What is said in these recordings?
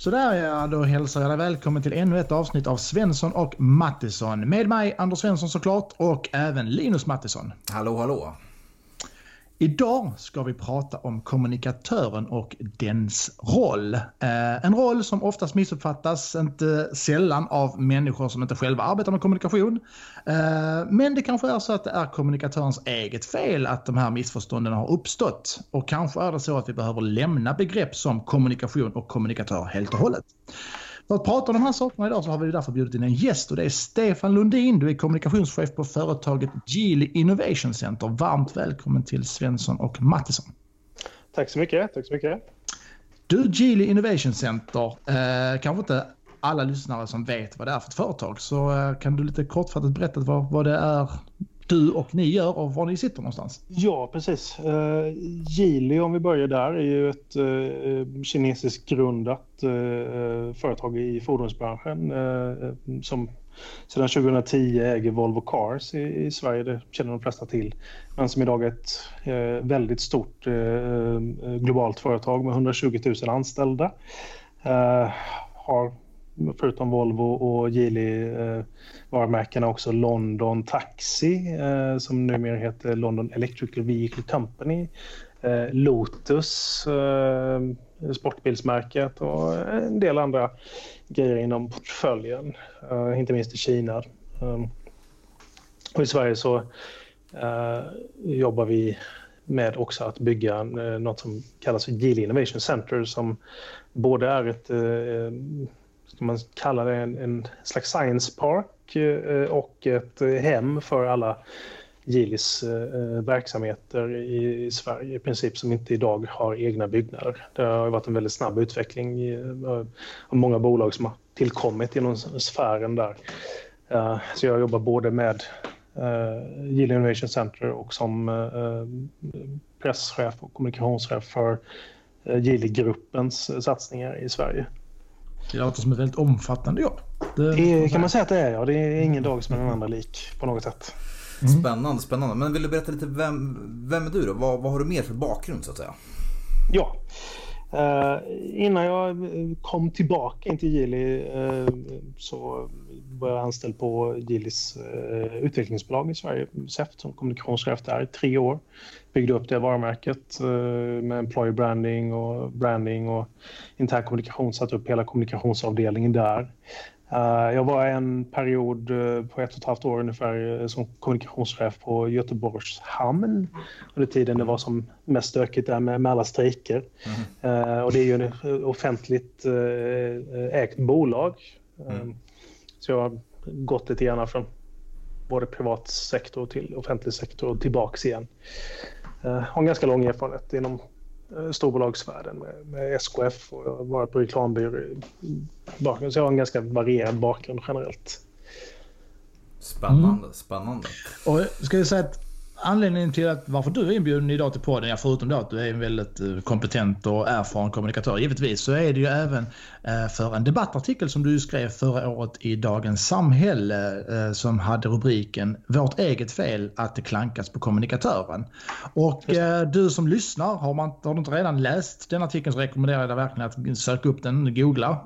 Sådär ja, då hälsar jag dig välkommen till ännu ett avsnitt av Svensson och Mattisson. Med mig Anders Svensson såklart och även Linus Mattisson. Hallå hallå! Idag ska vi prata om kommunikatören och dens roll. Eh, en roll som oftast missuppfattas, inte sällan av människor som inte själva arbetar med kommunikation. Eh, men det kanske är så att det är kommunikatörens eget fel att de här missförstånden har uppstått. Och kanske är det så att vi behöver lämna begrepp som kommunikation och kommunikatör helt och hållet. För att prata om de här sakerna idag så har vi därför bjudit in en gäst och det är Stefan Lundin. Du är kommunikationschef på företaget Geely Innovation Center. Varmt välkommen till Svensson och Mattisson. Tack så mycket. Tack så mycket. Du, Geely Innovation Center, eh, kanske inte alla lyssnare som vet vad det är för ett företag så eh, kan du lite kortfattat berätta vad, vad det är du och ni gör och var ni sitter någonstans. Ja, precis. Uh, Geely, om vi börjar där, är ju ett uh, kinesiskt grundat uh, företag i fordonsbranschen uh, som sedan 2010 äger Volvo Cars i, i, Sverige. Det känner de flesta till. Men som idag är ett väldigt stort globalt företag med 120 000 anställda. har förutom Volvo och Geely eh, varumärkena också London Taxi eh, som numera heter London Electrical Vehicle Company. Eh, Lotus, eh, sportbilsmärket och en del andra grejer inom portföljen. Eh, inte minst i Kina. Eh, och I Sverige så eh, jobbar vi med också att bygga eh, något som kallas för Geely Innovation Center som både är ett eh, ska man kalla det, en, en slags science park eh, och ett hem för alla Gilis eh, verksamheter i Sverige i princip som inte idag har egna byggnader. Det har varit en väldigt snabb utveckling eh, av många bolag som har tillkommit inom sfären där. Så jag jobbar både med Gili Innovation Center och som presschef och kommunikationschef för Gili-gruppens satsningar i Sverige. Det låter som ett väldigt omfattande jobb. Det, det kan man säga att det är, ja. Det är ingen dag som är den andra lik på något sätt. Mm. Spännande, spännande. Men vill du berätta lite, vem, vem är du då? Vad, vad har du mer för bakgrund så att säga? Ja. Uh, innan jag kom tillbaka in till Geely uh, så var jag anställd på Geelys uh, utvecklingsbolag i Sverige, SEFT, som kommunikationschef där i tre år. Byggde upp det varumärket med employer branding och branding och intern kommunikation, satte upp hela kommunikationsavdelningen där. Uh, jag var en period uh, på ett och ett halvt år ungefär som kommunikationschef på Göteborgs hamn under tiden det var som mest stökigt där med, med alla strejker. Mm. och det är ju ett offentligt ägt bolag. Mm. Så jag har gått lite grann från både privat sektor till offentlig sektor och tillbaks igen. Har en ganska lång erfarenhet inom Eh, storbolagsvärlden med, med SKF och jag har varit på reklambyrå. Så jag har en ganska varierad bakgrund generellt. Spännande, mm. spännande. Och ska jag säga att anledningen till att varför du är inbjuden idag till podden, ja, förutom då att du är en väldigt eh, kompetent och erfaren kommunikatör givetvis, så är det ju även eh, för en debattartikel som du skrev förra året i Dagens Samhälle eh, som hade rubriken Vårt eget fel att det klankas på kommunikatören. Och du som lyssnar, har, man, har du inte redan läst den artikeln så rekommenderar jag dig verkligen att söka upp den, googla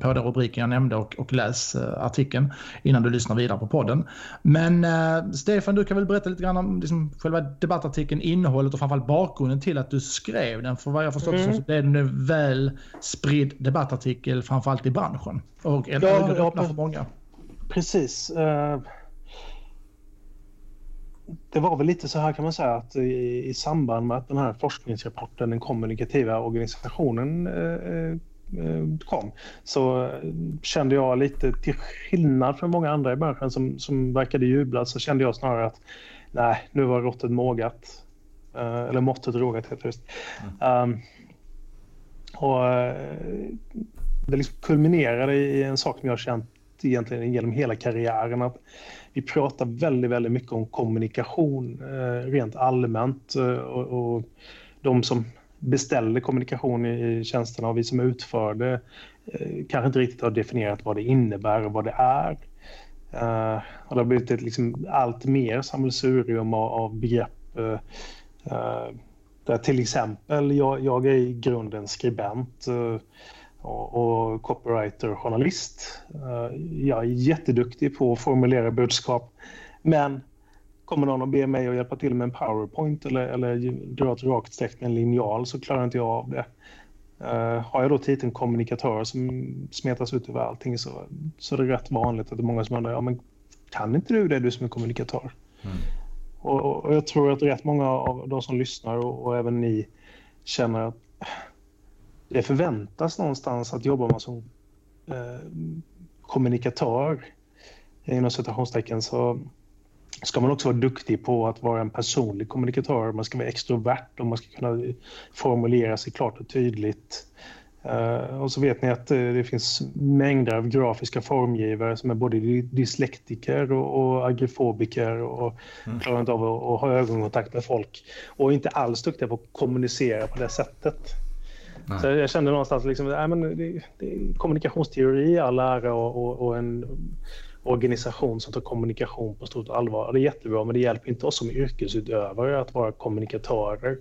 på den rubriken jag nämnde och, och läs artikeln innan du lyssnar vidare på podden. Men Stefan, du kan väl berätta lite grann om liksom, själva debattartikeln, innehållet och framförallt bakgrunden till att du skrev den. För vad jag förstått mm. så blev den en väl spridd debattartikel framförallt i branschen. Och en ja, ja, för många. Precis. Uh, det var väl lite så här kan man säga att i, i samband med att den här forskningsrapporten, den kommunikativa organisationen uh, kom så kände jag lite till skillnad från många andra i branschen som, som verkade jubla så kände jag snarare att nej, nu var råttet mågat. Uh, eller måttet rågat heter det. Mm. Um, och uh, det liksom kulminerade i en sak som jag har känt egentligen genom hela karriären. Att vi pratar väldigt, väldigt mycket om kommunikation uh, rent allmänt. och, och de som beställer kommunikation i, tjänsterna och vi som utför det kanske inte riktigt har definierat vad det innebär och vad det är. Uh, och det har blivit ett liksom, allt mer sammelsurium av, av begrepp. Uh, där till exempel, jag, jag är i grunden skribent och, och copywriter, journalist. Uh, jag är jätteduktig på att formulera budskap. Men kommer någon och ber mig att hjälpa till med en powerpoint eller, eller dra ett rakt streck med en linjal så klarar inte jag av det. Uh, har jag då titeln kommunikatör som smetas ut över allting så, så är det rätt vanligt att det är många som undrar, ja men kan inte du det du som är kommunikatör? Mm. Och, och, jag tror att rätt många av de som lyssnar och, och även ni känner att det förväntas någonstans att jobbar man som eh, kommunikatör inom citationstecken så ska man också vara duktig på att vara en personlig kommunikatör. Man ska vara extrovert och man ska kunna formulera sig klart och tydligt. Uh, och så vet ni att uh, det finns mängder av grafiska formgivare som är både dyslektiker och, och agrofobiker och mm. klarar inte av att, att ha ögonkontakt med folk. Och inte alls duktiga på att kommunicera på det sättet. Nej. Så jag kände någonstans liksom, äh, men det, det, kommunikationsteori all ära och, och, och, en organisation som tar kommunikation på stort allvar. Det är jättebra, men det hjälper inte oss som yrkesutövare att vara kommunikatörer.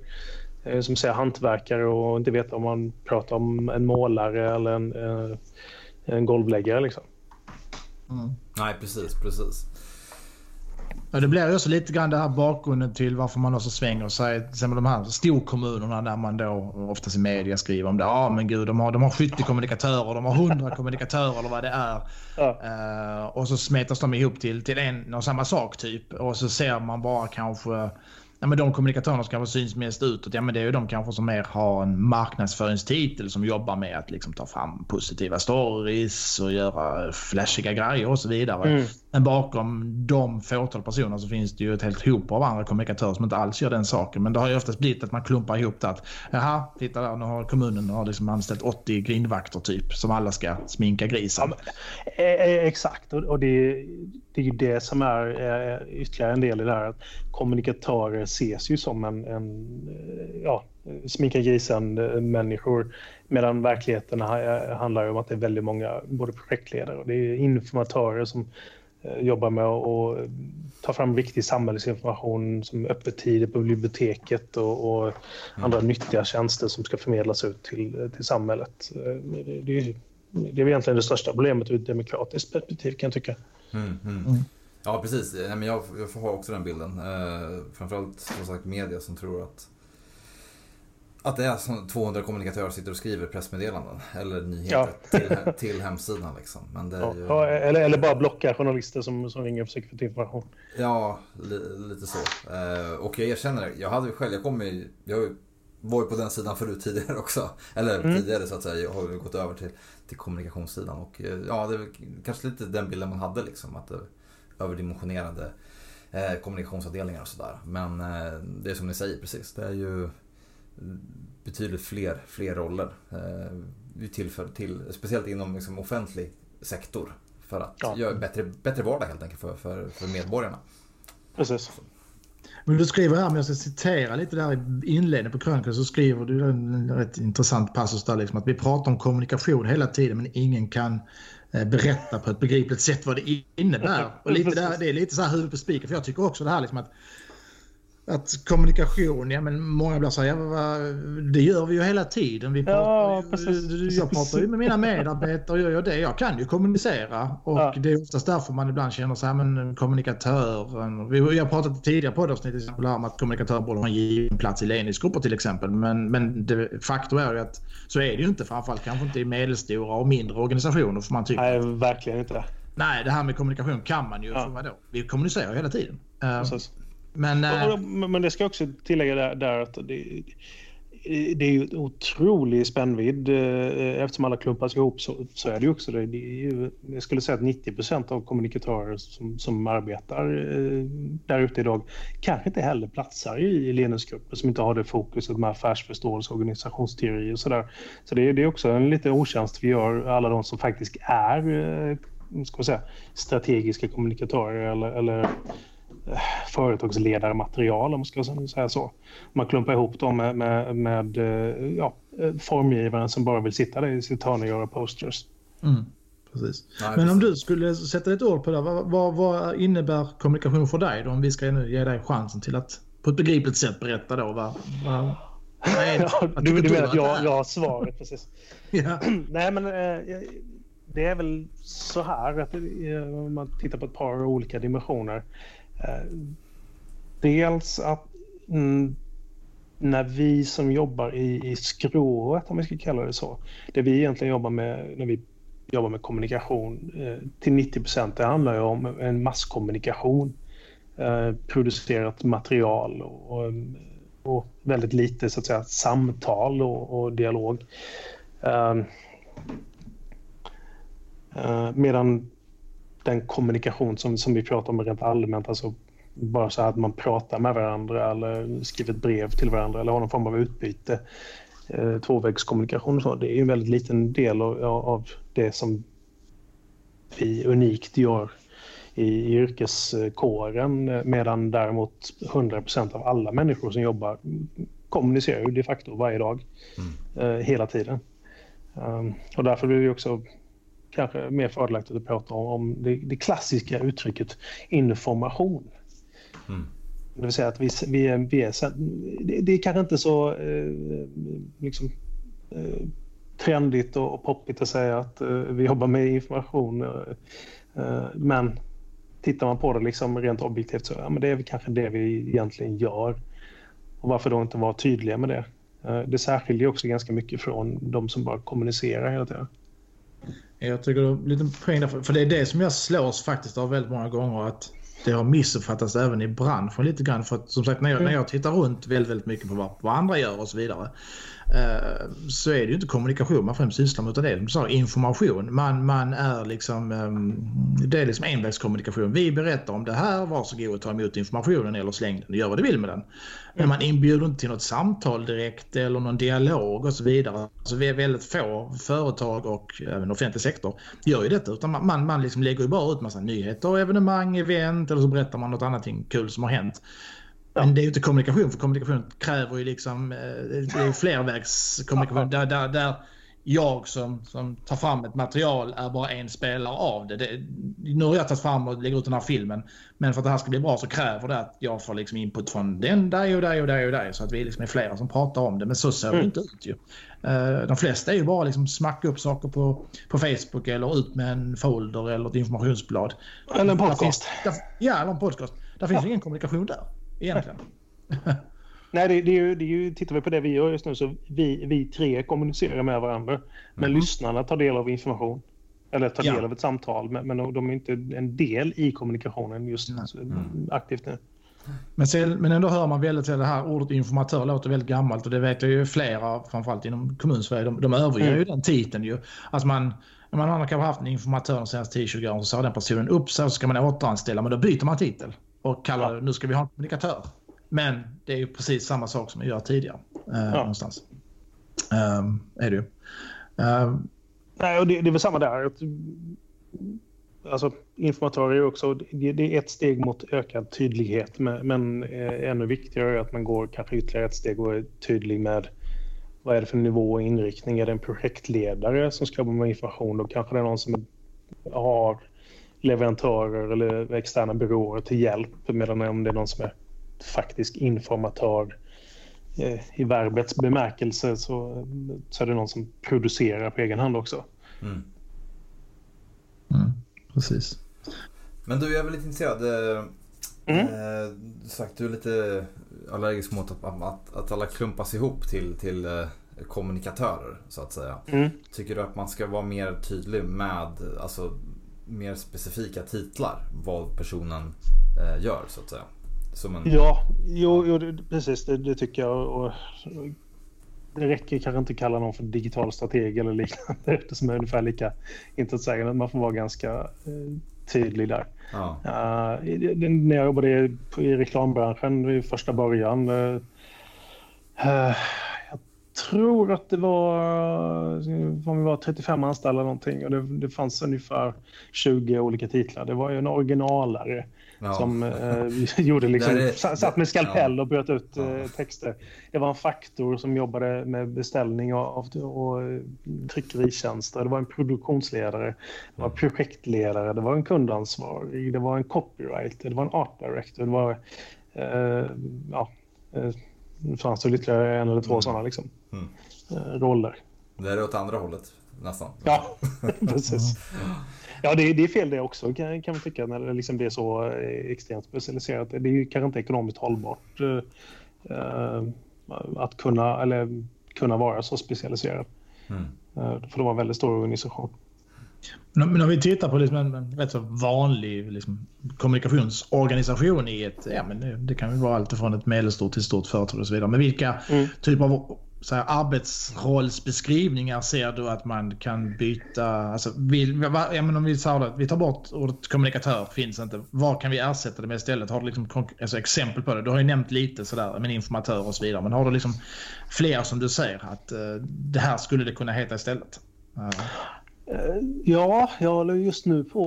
Eh, som säger hantverkare och inte veta om man pratar om en målare eller en, eh, en golvläggare. Liksom. Mm. Nej, precis, precis. Ja, det blir ju också lite grann det här bakgrunden till varför man också svänger sig. Till exempel de här storkommunerna där man då oftast i media skriver om det. Ja men gud, de har, de har 70 kommunikatörer, de har 100 kommunikatörer eller vad det är. Ja. Uh, och så smetas de ihop till, till en och samma sak typ. Och så ser man bara kanske ja, men de kommunikatörerna som kanske syns mest utåt, ja men det är ju de kanske som mer har en marknadsföringstitel som jobbar med att liksom ta fram positiva stories och göra flashiga grejer och så vidare. Mm. Men bakom de fåtal personer så finns det ju ett helt hop av andra kommunikatörer som inte alls gör den saken. Men det har ju oftast blivit att man klumpar ihop det att jaha, titta där, nu har kommunen har liksom anställt 80 grindvakter typ som alla ska sminka grisen. Ja, men, eh, eh, exakt, och det, det är ju det som är eh, ytterligare en del i det här. Att kommunikatörer ses ju som en, en eh, ja, sminka grisen-människor. Medan verkligheten handlar om att det är väldigt många både projektledare och det är informatörer som jobbar med att ta fram viktig samhällsinformation som öppettider på biblioteket och, och mm. andra nyttiga tjänster som ska förmedlas ut till, till samhället. Eh, det är, det är egentligen det största problemet ur ett demokratiskt perspektiv kan jag tycka. Mm, mm. Mm. Ja precis, jag, jag har också den bilden. Eh, framförallt som sagt media som tror att att det är som 200 kommunikatörer sitter och skriver pressmeddelanden eller nyheter ja. till, till hemsidan. Liksom. Men det ja. Ju... Ja, eller, eller bara blocka journalister som, som ringer och försöker få information. Ja, li, lite så. Eh, och jag erkänner det. Jag hade själv, jag kom ju, jag var ju på den sidan förut tidigare också. Eller mm. tidigare så att säga. Jag har gått över till, till kommunikationssidan. Och eh, ja, det är kanske lite den bilden man hade liksom. Att det överdimensionerade eh, kommunikationsavdelningar och sådär. Men eh, det är som ni säger precis. Det är ju betydligt fler, fler roller. Eh, till, för, till, speciellt inom liksom, offentlig sektor. För att ja. göra bättre, bättre vardag helt enkelt för, för, för medborgarna. Precis. Men du skriver här, om jag ska citera lite där i inledningen på krönikan, så skriver du en rätt intressant passus där liksom att vi pratar om kommunikation hela tiden men ingen kan eh, berätta på ett begripligt sätt vad det innebär. Och lite där, det är lite så här huvudet på spiken för jag tycker också det här liksom att att kommunikation, ja men många blir så här, ja, det gör vi ju hela tiden. Vi pratar, ja, precis, jag pratar ju med mina medarbetare, gör jag det. Jag kan ju kommunicera och ja. det är oftast därför man ibland känner så här, men kommunikatör. Vi har pratat tidigare på avsnitt till exempel om att kommunikatör borde ha en given plats i ledningsgrupper till exempel. Men, men det, faktum är ju att så är det ju inte, framförallt kanske inte i medelstora och mindre organisationer. För man tycker, Nej, verkligen inte. Nej, det här med kommunikation kan man ju. Ja. För vadå? Vi kommunicerar hela tiden. Precis. Men, äh... men det ska också tillägga där, där att det, det är ju en otrolig spännvidd. Eh, eftersom alla klumpas ihop så, så är det ju också det. det ju, jag skulle säga att 90 procent av kommunikatörer som, som arbetar eh, där ute idag kanske inte heller platsar i ledningsgrupper som inte har det fokuset med affärsförståelse, organisationsteori och sådär. Så det, det är också en liten otjänst vi gör alla de som faktiskt är ska säga, strategiska kommunikatörer eller, eller företagsledarmaterial om man ska säga så. Man klumpar ihop dem med, med, med eh, ja, formgivaren som bara vill sitta där i sitt hörn och göra posters. Mm, precis. Nej, Men om du skulle sätta ett ord på det, vad, vad, vad, innebär kommunikation för dig då? Om vi ska nu ge dig chansen till att på ett begripligt sätt berätta då vad, vad, Nej, ja, du, du menar att jag, jag har svaret precis. ja. Nej, men eh, det är väl så här att eh, om man tittar på ett par olika dimensioner. Eh, dels att mm, när vi som jobbar i, i skrået, om vi ska kalla det så, det vi egentligen jobbar med när vi jobbar med kommunikation eh, till 90 procent, det handlar ju om en masskommunikation. Eh, producerat material och, och, väldigt lite så att säga samtal och, och dialog. Eh, eh medan den kommunikation som, som vi pratar om rent allmänt, alltså bara så att man pratar med varandra eller skriver ett brev till varandra eller har någon form av utbyte. Eh, tvåvägskommunikation och så. Det är en väldigt liten del av, av det som vi unikt gör i, i yrkeskåren medan däremot 100% av alla människor som jobbar kommunicerar ju de facto varje dag, mm. eh, hela tiden. Um, och därför blir det också kanske mer fördelaktigt att prata om, om det, det klassiska uttrycket information. Mm. Det vill säga att vi, vi, är, vi är, det, det är kanske inte så eh, liksom, eh, trendigt och, och poppigt att säga att eh, vi jobbar med information. Eh, eh, men tittar man på det liksom rent objektivt så ja, men det är kanske det vi egentligen gör. Och varför då inte vara tydliga med det? Eh, det särskiljer också ganska mycket från de som bara kommunicerar hela tiden. Jag tycker det är lite poäng där, för det är det som jag slås faktiskt av väldigt många gånger att det har missuppfattats även i branschen lite grann. För att som sagt när jag, när jag tittar runt väldigt, väldigt mycket på vad, vad andra gör och så vidare. Eh, så är det ju inte kommunikation man främst sysslar med utan det är som information. Man, man är liksom, ehm, det är liksom envägskommunikation. Vi berättar om det här, varsågod och ta emot informationen eller släng den, gör vad du vill med den. Men man inbjuder inte till något samtal direkt eller någon dialog och så vidare. Alltså vi är väldigt få företag och även offentlig sektor gör ju detta. Utan man, man, man liksom lägger ju bara ut massa nyheter, evenemang, event eller så berättar man något annat kul som har hänt. Men det är ju inte kommunikation, för kommunikation kräver ju liksom eh, det är flervägskommunikation där, där, där jag som, som tar fram ett material är bara en spelare av det. det. Nu har jag tagit fram och lägger ut den här filmen. Men för att det här ska bli bra så kräver det att jag får liksom input från den, dig och dig och dig och dig. Så att vi liksom är flera som pratar om det. Men så ser det mm. inte ut ju. Eh, de flesta är ju bara liksom smacka upp saker på, på Facebook eller ut med en folder eller ett informationsblad. Eller en podcast. Finns, där, ja, eller en podcast. Där finns ja. ingen kommunikation där egentligen. Nej, det, det, är ju, det är ju, tittar vi på det vi gör just nu så vi, vi tre kommunicerar med varandra. Men mm. lyssnarna tar del av information. Eller tar del ja. av ett samtal. Men, men de är inte en del i kommunikationen just mm. aktivt nu. Men, sen, men ändå hör man väldigt att det här ordet informatör låter väldigt gammalt och det vet jag ju flera, framförallt inom kommunsverige, de, de överger mm. ju den titeln ju. Alltså man, man har kanske haft en informatör de senaste 10-20 åren så sa den personen upp sig och så ska man återanställa men då byter man titel och kallar det, nu ska vi ha en kommunikatör. Men det är ju precis samma sak som vi gör tidigare. Eh, ja. Någonstans. Um, är det ju. Um, Nej, och det, det är väl samma där. Alltså, informatörer är också det, det, är ett steg mot ökad tydlighet. Men, men eh, ännu viktigare är att man går kanske ytterligare ett steg och är tydlig med vad är det för nivå och inriktning? Är det en projektledare som ska jobba med information? Då kanske det är någon som har leverantörer eller externa byråer till hjälp. Medan om det är någon som är faktisk informatör eh, i verbets bemärkelse så, så är det någon som producerar på egen hand också. Mm. Mm, precis. Men du, jag är väl lite intresserad. Eh, mm. Eh, sagt, du är lite allergisk mot att, att, att alla klumpas ihop till, till eh, kommunikatörer så att säga. Mm. Tycker du att man ska vara mer tydlig med alltså, mer specifika titlar vad personen eh, gör så att säga? En... Ja, jo, jo precis det, det, tycker jag. Och, det räcker kanske inte att kalla någon för digital strateg eller liknande eftersom det är ungefär lika intetsägande. Man får vara ganska eh, tydlig där. Ja. Uh, när jag jobbade i, i reklambranschen i första början uh, uh, tror att det var, om vi var 35 anställda någonting och det, det fanns ungefär 20 olika titlar. Det var ju en originalare ja. som eh, gjorde liksom, är, satt med skalpell och bröt ut ja. eh, texter. Det var en faktor som jobbade med beställning och, och, och tryckeritjänster. Det var en produktionsledare, det var en projektledare, det var en kundansvarig, det var en copywriter, det var en art director, det var eh, ja, eh, det fanns det ytterligare en eller två mm. sådana liksom, mm. roller. Det är åt andra hållet nästan. Ja, precis. Ja, det, det, är fel det också kan, kan man tycka när det, liksom det är så extremt specialiserat. Det är ju kanske inte ekonomiskt hållbart uh, att kunna, eller, kunna vara så specialiserad. Mm. Uh, för det var en väldigt stor organisation. Men om vi tittar på liksom en, en rätt så vanlig liksom, kommunikationsorganisation i ett, ja men det, det kan ju vara allt från ett medelstort till stort företag och så vidare. Men vilka mm. typer av så här, arbetsrollsbeskrivningar ser du att man kan byta? Alltså, vill, ja, men om vi, så vi tar bort ordet kommunikatör, finns inte. Vad kan vi ersätta det med istället? Har du liksom, alltså, exempel på det? Du har ju nämnt lite sådär, men informatör och så vidare. Men har du liksom fler som du ser att uh, det här skulle det kunna heta istället? Uh. Eh, ja, jag håller just nu på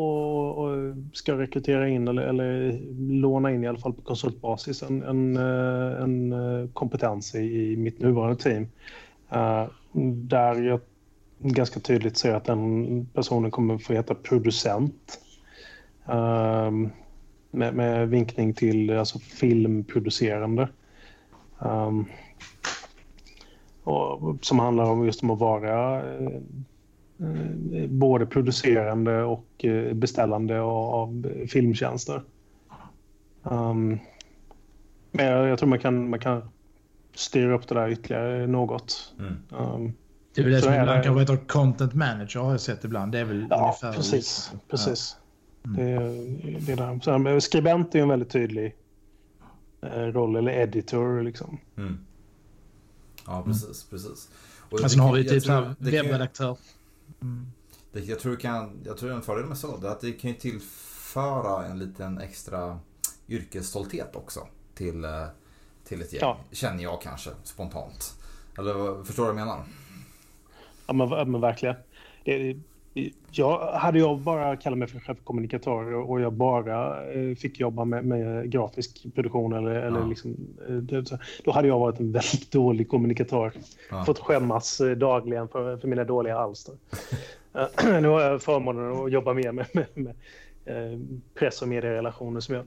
och ska rekrytera in eller, eller låna in i alla fall på konsultbasis en, en, eh, en eh, kompetens i, i mitt nuvarande team. Där jag ganska tydligt ser att den personen kommer få heta producent. Ehm, med, med vinkning till alltså filmproducerande. Ehm, och, som handlar om just om att vara både producerande och eh, beställande av filmtjänster. Um, men jag tror man kan, man kan styra upp det där ytterligare något. Mm. Um, det är väl det som ibland kanske heter content manager har jag sett ibland. Det är väl ja, ungefär precis. precis. Ja. Mm. Det, det är där. skribent är en väldigt tydlig eh, roll, eller editor liksom. Mm. Ja, precis. precis. Och alltså, har vi typ så webbredaktör. Mm. Det, jag, tror kan, jag tror en fördel med så är att det kan ju tillföra en liten extra yrkesstolthet också till, eh, till ett gäng. Ja. Känner jag kanske spontant. Eller förstår du vad jag menar? Ja men, men verkligen. Det, jag, hade jag bara kallat mig för chefkommunikatör och jag bara eh, fick jobba med, med grafisk produktion eller, ja. eller liksom, eh, då hade jag varit en väldigt dålig kommunikatör. Ja. Fått skämmas eh, dagligen för, för mina dåliga alster. nu har jag förmånen att jobba mer med, med, med press och medierelationer som jag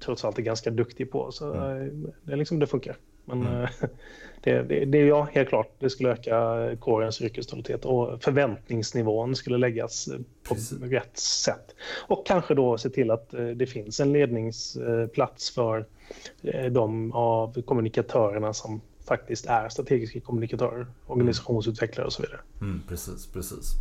trots allt är ganska duktig på. Så mm. det, liksom, det funkar. Men mm. det, det, det är ja, helt klart. Det skulle öka kårens yrkesstolthet och förväntningsnivån skulle läggas på Precis. rätt sätt. Och kanske då se till att eh, det finns en ledningsplats för eh, de av kommunikatörerna som faktiskt är strategiska kommunikatörer, organisationsutvecklare och så vidare. Mm, precis, precis.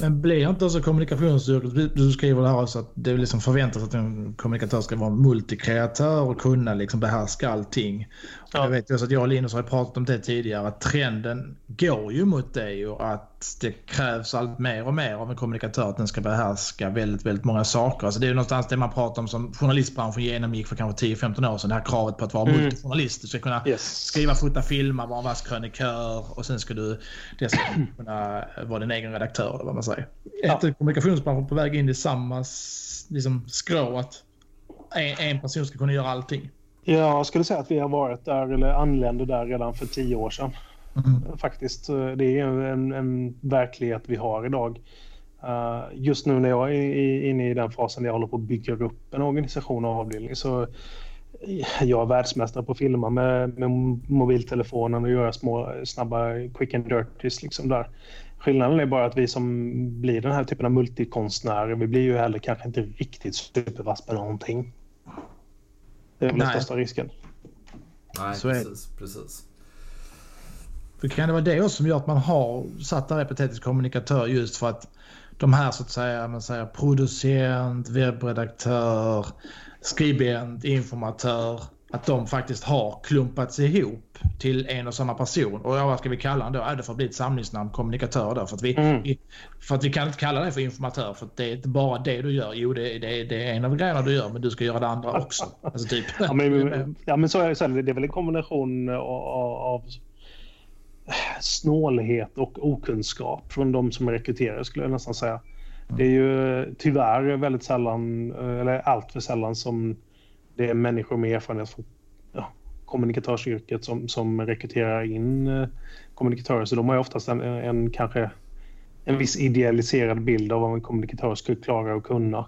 Men blir inte också kommunikationsyrket, du skriver det här också att det liksom förväntas att en kommunikatör ska vara multikreatör och kunna liksom behärska allting. Ja. Jag vet ju att jag och Linus har pratat om det tidigare, att trenden går ju mot det och att det krävs allt mer och mer av en kommunikatör att den ska behärska väldigt, väldigt många saker. Alltså det är ju någonstans det man pratar om som journalistbranschen genomgick för kanske 10-15 år sedan. Det här kravet på att vara mm. multijournalist. Du ska kunna yes. skriva, fota, filma, vara en vass krönikör och sen ska du dessutom kunna vara din egen redaktör eller vad man säger. Ja. Är kommunikationsbranschen på väg in i samma liksom, skrå att en, en person ska kunna göra allting? Jag skulle säga att vi har varit där, eller anlände där redan för tio år sedan. Mm. Faktiskt. Det är en, en, verklighet vi har idag. Uh, just nu när jag är inne i den fasen där jag håller på att bygga upp en organisation och avdelning så jag är världsmästare på att filma med, med mobiltelefonen och göra små snabba quick and dirties liksom där. Skillnaden är bara att vi som blir den här typen av multikonstnärer, vi blir ju heller kanske inte riktigt supervass på någonting. Det är väl den största risken. Nej, så precis, precis. För kan det vara det också som gör att man har satt där epitetets kommunikatör just för att de här så att säga, man säger producent, webbredaktör, skribent, informatör, att de faktiskt har klumpats ihop till en och samma person. Och vad ska vi kalla den då? Är det att bli ett samlingsnamn, kommunikatör då? För att vi, mm. för att vi kan inte kalla dig för informatör för att det är inte bara det du gör. Jo, det, det, det är en av grejerna du gör, men du ska göra det andra också. Alltså, typ. ja, men, ja, men så är det. Så det. är väl en kombination av, av snålhet och okunskap från de som är rekryterare skulle jag nästan säga. Det är ju tyvärr väldigt sällan, eller allt för sällan som det är människor med erfarenhet från ja, kommunikatörsyrket som, som rekryterar in eh, kommunikatörer. Så de har ju oftast en, en, kanske en viss idealiserad bild av vad en kommunikatör skulle klara och kunna.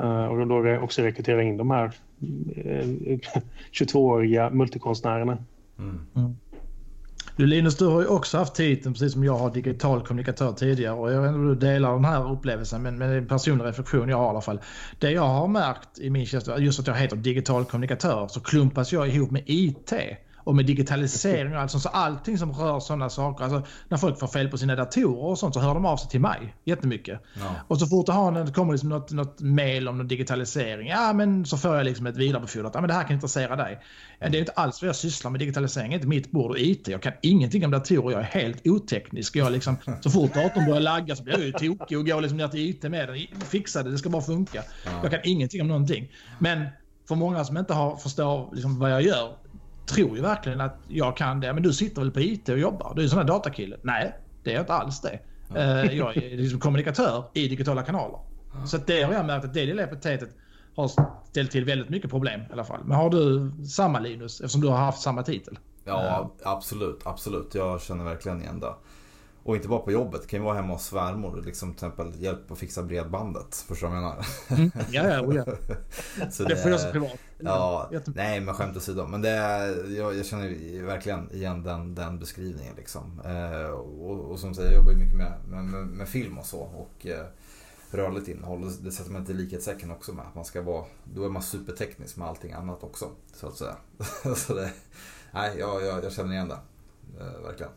Uh, och då också rekrytera in de här uh, eh, 22-åriga multikonstnärerna Mm. Du Linus, du har ju också haft titeln precis som jag har digital kommunikatör tidigare och jag vet inte om du delar den här upplevelsen men, men det är en personlig reflektion jag har i alla fall. Det jag har märkt i min tjänst, just att jag heter digital kommunikatör så klumpas jag ihop med IT och med digitalisering och allt sånt. Så allting som rör sådana saker. Alltså, när folk får fel på sina datorer och sånt så hör de av sig till mig jättemycket. Ja. Och så fort det, har, det kommer liksom något, något mail om någon digitalisering, ja men så får jag liksom ett vidarebefordrat. Ja men det här kan intressera dig. Det är inte alls vad jag sysslar med. Digitalisering är inte mitt bord och IT. Jag kan ingenting om datorer. Jag är helt oteknisk. Jag liksom, så fort datorn börjar lagga så blir jag ju tokig och går liksom ner till IT med den. Fixa det, det ska bara funka. Ja. Jag kan ingenting om någonting. Men för många som inte har, förstår liksom vad jag gör tror ju verkligen att jag kan det. Men du sitter väl på IT och jobbar? Du är en sån här datakille. Nej, det är jag inte alls det. Mm. Jag är liksom kommunikatör i digitala kanaler. Så det har jag märkt att det lilla epitetet har ställt till väldigt mycket problem i alla fall. Men har du samma Linus eftersom du har haft samma titel? Ja, absolut. Absolut. Jag känner verkligen igen det. Och inte bara på jobbet, det kan ju vara hemma hos svärmor. Liksom till exempel hjälp att fixa bredbandet. Förstår du vad jag menar? Mm. Ja, ja, oh ja. så det, det får jag så privat. Ja, nej men skämt åsido. Men det är, jag, jag, känner verkligen igen den, den beskrivningen. Liksom. Eh, och, och, som säger, jag jobbar ju mycket med, med, med, film och så. Och eh, rörligt innehåll. Det sätter man inte i likhetstecken också med. Att man ska vara, då är man superteknisk med allting annat också. Så att säga. så det, nej, jag, jag, jag känner igen det. Eh, verkligen.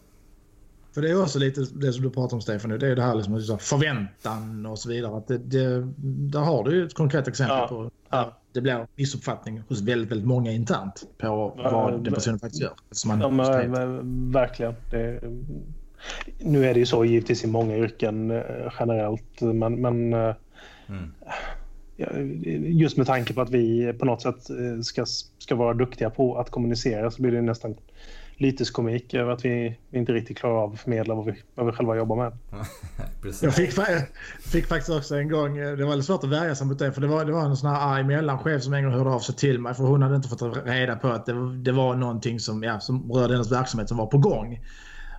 För det är också lite det som du pratar om Stefan nu. Det är det här liksom, förväntan och så vidare. Att det, det, där har du ett konkret exempel ja. på ja. det blir missuppfattning hos väldigt, väldigt många internt på ja, vad den personen faktiskt gör. Man ja, men, men, verkligen. Det, nu är det ju så givetvis i många yrken eh, generellt. Men, men eh, mm. just med tanke på att vi på något sätt eh, ska, ska vara duktiga på att kommunicera så blir det nästan lyteskomik över att vi inte riktigt klarar av att förmedla vad vi, vad vi själva jobbar med. jag fick, fick, faktiskt också en gång, eh, det var lite svårt att värja sig mot det, för det var, det var en sån här arg mellanchef som en gång hörde av sig till mig, för hon hade inte fått reda på att det, det var någonting som, ja, som rörde hennes verksamhet som var på gång.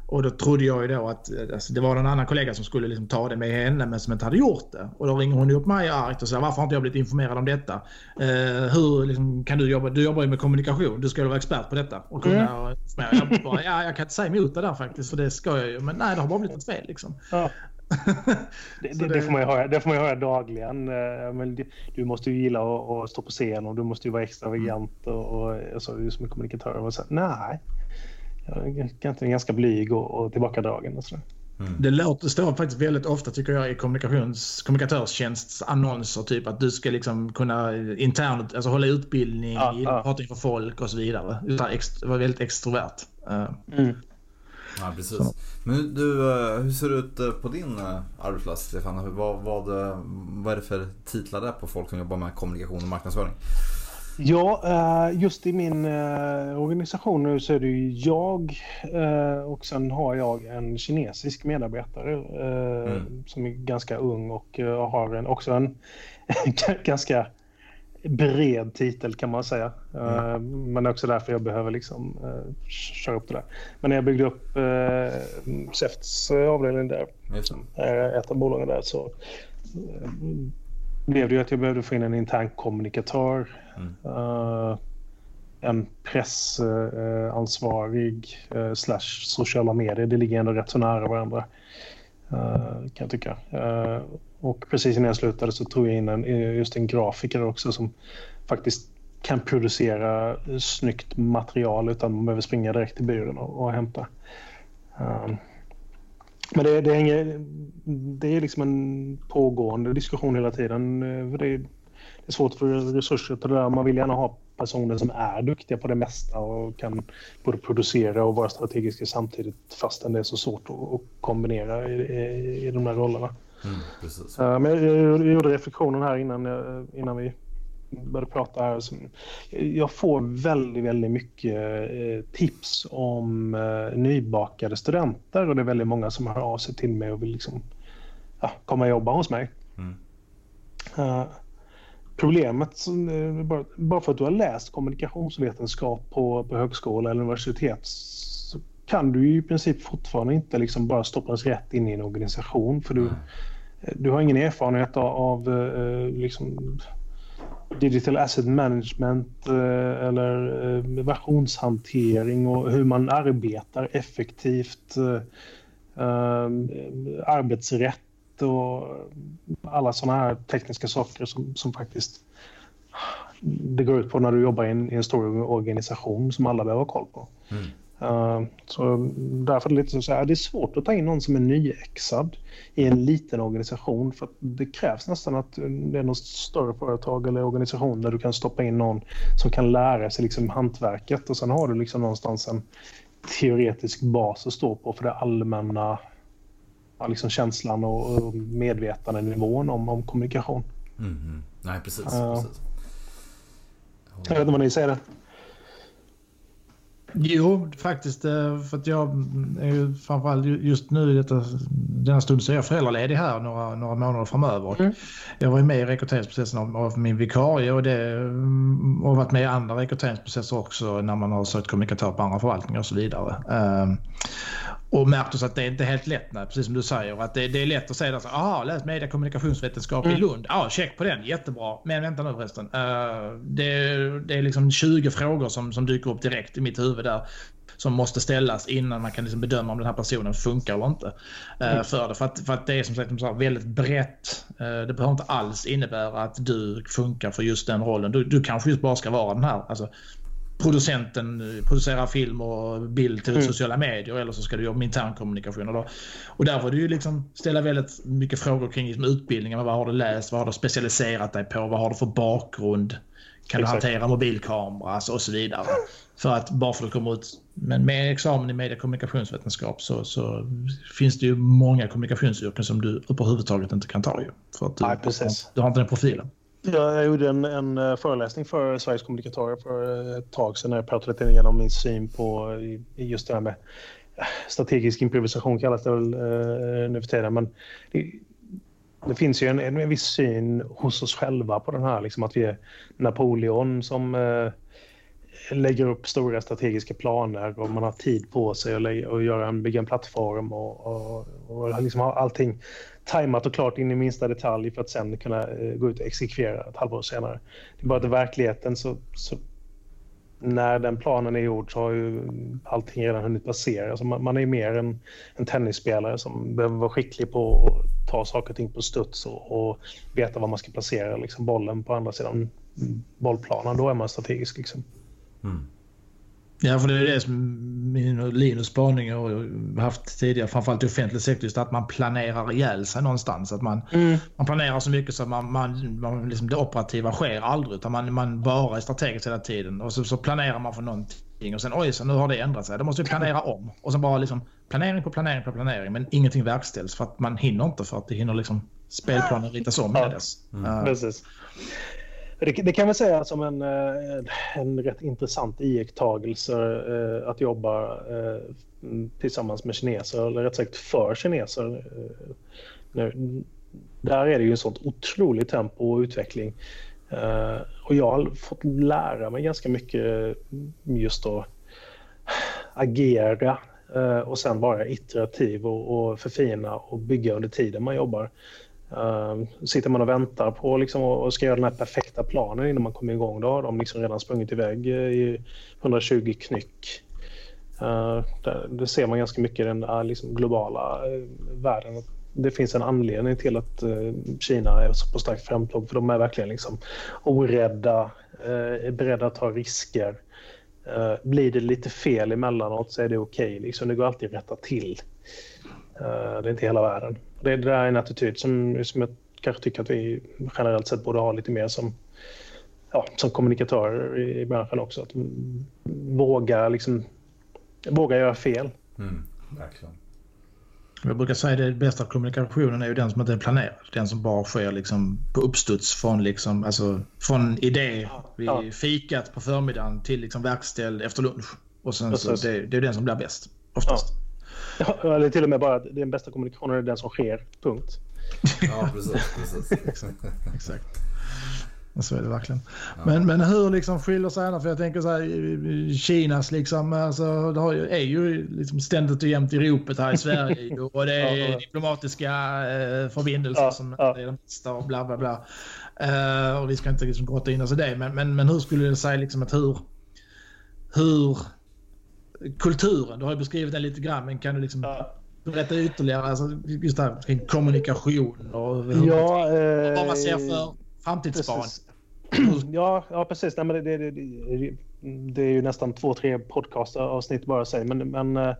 Och då trodde jag ju då att alltså, det var en annan kollega som skulle liksom ta det med henne men som inte hade gjort det. Och då ringer hon upp mig argt och säger varför har inte jag blivit informerad om detta? Eh, hur liksom, kan du jobba? Du jobbar ju med kommunikation. Du ska ju vara expert på detta. Och kunna mm. jag, bara, ja, jag kan inte säga emot det där faktiskt för det ska jag ju. Men nej, det har bara blivit ett fel liksom. Ja. det, det, det, får man ju höra, det får man höra dagligen. Eh, men du måste ju gilla att, stå på scen och du måste ju vara extravagant och, och, och så, som kommunikatör. Och så, nej, jag är ganska blyg och, och tillbakadragen. Och så. Mm. Det låter, står faktiskt väldigt ofta tycker jag i kommunikations, kommunikatörstjänsts annonser typ att du ska liksom kunna internt, alltså hålla utbildning, ja, ja. prata inför folk och så vidare. Utan ext, vara väldigt extrovert. Uh. Mm. Ja precis. Så. Men du, eh, hur ser det ut eh, på din arbetsplats Stefan? Vad, vad, vad är det för titlar där på folk som jobbar med kommunikation och marknadsföring? Ja, eh, just i min eh, organisation nu så är det ju jag eh, och sen har jag en kinesisk medarbetare mm. som är ganska ung och har en, också en ganska bred titel kan man säga. Mm. Men också därför jag behöver liksom köra upp det där. Men när jag byggde upp SEFTs avdelning där, ett av bolagen där, så blev det ju att jag behövde få in en intern kommunikatör. Mm. Uh, en pressansvarig uh, slash sociala medier. Det ligger ändå rätt så nära varandra. Uh, kan jag tycka. Och precis innan jag slutade så tog jag in en, just en grafiker också som faktiskt kan producera snyggt material utan man behöver springa direkt till byrån och, och hämta. Men det, det, är inget, det är liksom en pågående diskussion hela tiden. Det är, det är svårt att få resurser till det där. Man vill gärna ha personer som är duktiga på det mesta och kan både producera och vara strategiska samtidigt fastän det är så svårt att, kombinera i, i, i de här rollerna. Mm, Men jag, jag, gjorde reflektionen här innan, innan vi började prata här. Jag får väldigt, väldigt mycket eh, tips om eh, nybakade studenter och det är väldigt många som hör av sig till mig och vill liksom, ja, komma och jobba hos mig. Mm. Uh, problemet, bara, bara för att du har läst kommunikationsvetenskap på, på högskola eller universitet så kan du ju i princip fortfarande inte liksom bara stoppas rätt in i en organisation för du, mm. du har ingen erfarenhet av, av liksom, digital asset management eh, eller eh, versionshantering och hur man arbetar effektivt. Eh, ehm, arbetsrätt och alla sådana här tekniska saker som, som faktiskt det går ut på när du jobbar i en, i en stor organisation som alla behöver ha koll på. Mm. Uh, så därför är det lite så här, det är svårt att ta in någon som är nyexad i en liten organisation för det krävs nästan att det är något större företag eller organisation där du kan stoppa in någon som kan lära sig liksom hantverket och sen har du liksom någonstans en teoretisk bas att stå på för det allmänna liksom känslan och medvetandenivån om, om kommunikation. Mm. Nej, precis. Uh, precis. Jag vet inte vad ni säger. Jo, faktiskt. Eh, för att jag är ju framförallt just nu i detta, denna stund så är jag föräldraledig här några, några månader framöver. Mm. Jag var ju med i rekryteringsprocessen av, av min vikarie och, det, mm, och varit med i andra rekryteringsprocesser också när man har sökt kommunikatör på andra förvaltningar och så vidare. Och märkt oss att det är inte helt lätt, nej, precis som du säger. Att det, det är lätt att säga att aha, läs media kommunikationsvetenskap mm. i Lund. Ja, check på den, jättebra. Men vänta nu förresten. Uh, det, det är liksom 20 frågor som, som dyker upp direkt i mitt huvud där som måste ställas innan man kan liksom bedöma om den här personen funkar eller inte. Uh, mm. för, det. För, att, för att det är som sagt som väldigt brett. Uh, det behöver inte alls innebära att du funkar för just den rollen. Du, du kanske just bara ska vara den här. Alltså, producenten producerar film och bild till mm. sociala medier eller så ska du jobba med internkommunikation. Och, då, och där får du ju liksom ställa väldigt mycket frågor kring liksom utbildningen. Vad har du läst? Vad har du specialiserat dig på? Vad har du för bakgrund? Kan Exakt. du hantera mobilkamera alltså, och så vidare. För att bara för att komma ut men med examen i media kommunikationsvetenskap så, så, finns det ju många kommunikationsyrken som du överhuvudtaget inte kan ta ju. För att du, Nej, precis. du har inte den profilen. Jag gjorde en, en eh, föreläsning för Sveriges Kommunikatörer för eh, ett tag sedan när jag pratade lite igenom min syn på just det här med eh, strategisk improvisation kallas det väl eh, nu för tiden. Men det, det finns ju en, en, viss syn hos oss själva på den här, liksom att vi är Napoleon som eh, lägger upp stora strategiska planer och man har tid på sig att, att göra en, bygga en plattform och, och, och liksom allting tajmat och klart in i minsta detalj för att sen kunna eh, gå ut och exekvera ett halvår senare. Det är bara att i verkligheten så, så när den planen är gjord så har ju allting redan hunnit passera. Alltså man, man är mer en, en tennisspelare som behöver vara skicklig på att ta saker och ting på studs och, och veta var man ska placera liksom bollen på andra sidan bollplanen. Då är man strategisk. Liksom. Mm. Ja, för det är det som min och Linus spaning har haft tidigare, framförallt i offentlig sektor, just att man planerar ihjäl sig någonstans. Att man, mm. man planerar så mycket så att man, man, man liksom det operativa sker aldrig, utan man, man bara är strategisk hela tiden. Och så, så planerar man för någonting och sen oj, så nu har det ändrat sig. Då måste vi planera om. Och sen bara liksom planering på planering på planering, men ingenting verkställs för att man hinner inte för att det hinner liksom spelplanen ritas om ja. dess. Mm. Uh, Precis. Det, det, kan man säga som en, eh, en rätt intressant iakttagelse eh, att jobba eh, tillsammans med kineser, eller rätt sagt för kineser. Där är det ju en sånt otroligt tempo och utveckling. Och jag har fått lära mig ganska mycket just att agera och sen vara iterativ och förfina och bygga under tiden man jobbar. Uh, sitter man och väntar på liksom, och ska göra den här perfekta planen innan man kommer igång, då har de liksom redan sprungit iväg eh, i 120 knyck. Uh, det, det, ser man ganska mycket i den där, liksom, globala uh, världen. Det finns en anledning till att eh, Kina är så på starkt framtåg för de är verkligen liksom, orädda, är beredda att ta risker. Ehm, blir det lite fel emellanåt så är det okej, okay, liksom, det går alltid att rätta till det är inte hela världen. Det, är en attityd som, som jag kanske tycker att vi generellt sett borde ha lite mer som, ja, som kommunikatörer i, i branschen också. Att våga, liksom, våga göra fel. Mm, verkligen. Jag brukar säga att det bästa av kommunikationen är ju den som inte är planerad. Den som bara sker liksom på uppstuds från, liksom, alltså, från idé vid ja. fikat på förmiddagen till liksom verkställd efter lunch. Och sen så det, det är den som blir bäst oftast. Ja. Ja, eller till och med bara att den bästa kommunikationen är den som sker, punkt. Ja, precis. precis. Exakt. Så är det verkligen. Ja. Men, men hur liksom skiljer sig annars? För jag tänker så här, Kinas liksom, alltså, det är ju liksom ständigt och jämt i ropet här i Sverige och det är ja, ja. diplomatiska eh, förbindelser som ja. är de bästa och bla bla bla. Uh, och vi ska inte liksom grotta in oss i det, men, men, men hur skulle du säga liksom att hur... Hur... Kulturen, du har ju beskrivit den lite grann, men kan du liksom ja. berätta ytterligare? Alltså, just det här kring kommunikation och ja, eh, vad man ser för framtidsspan. Ja, ja, precis. Nej, men det, det, det, det är ju nästan två, tre podcastavsnitt bara sig. Men, men äh,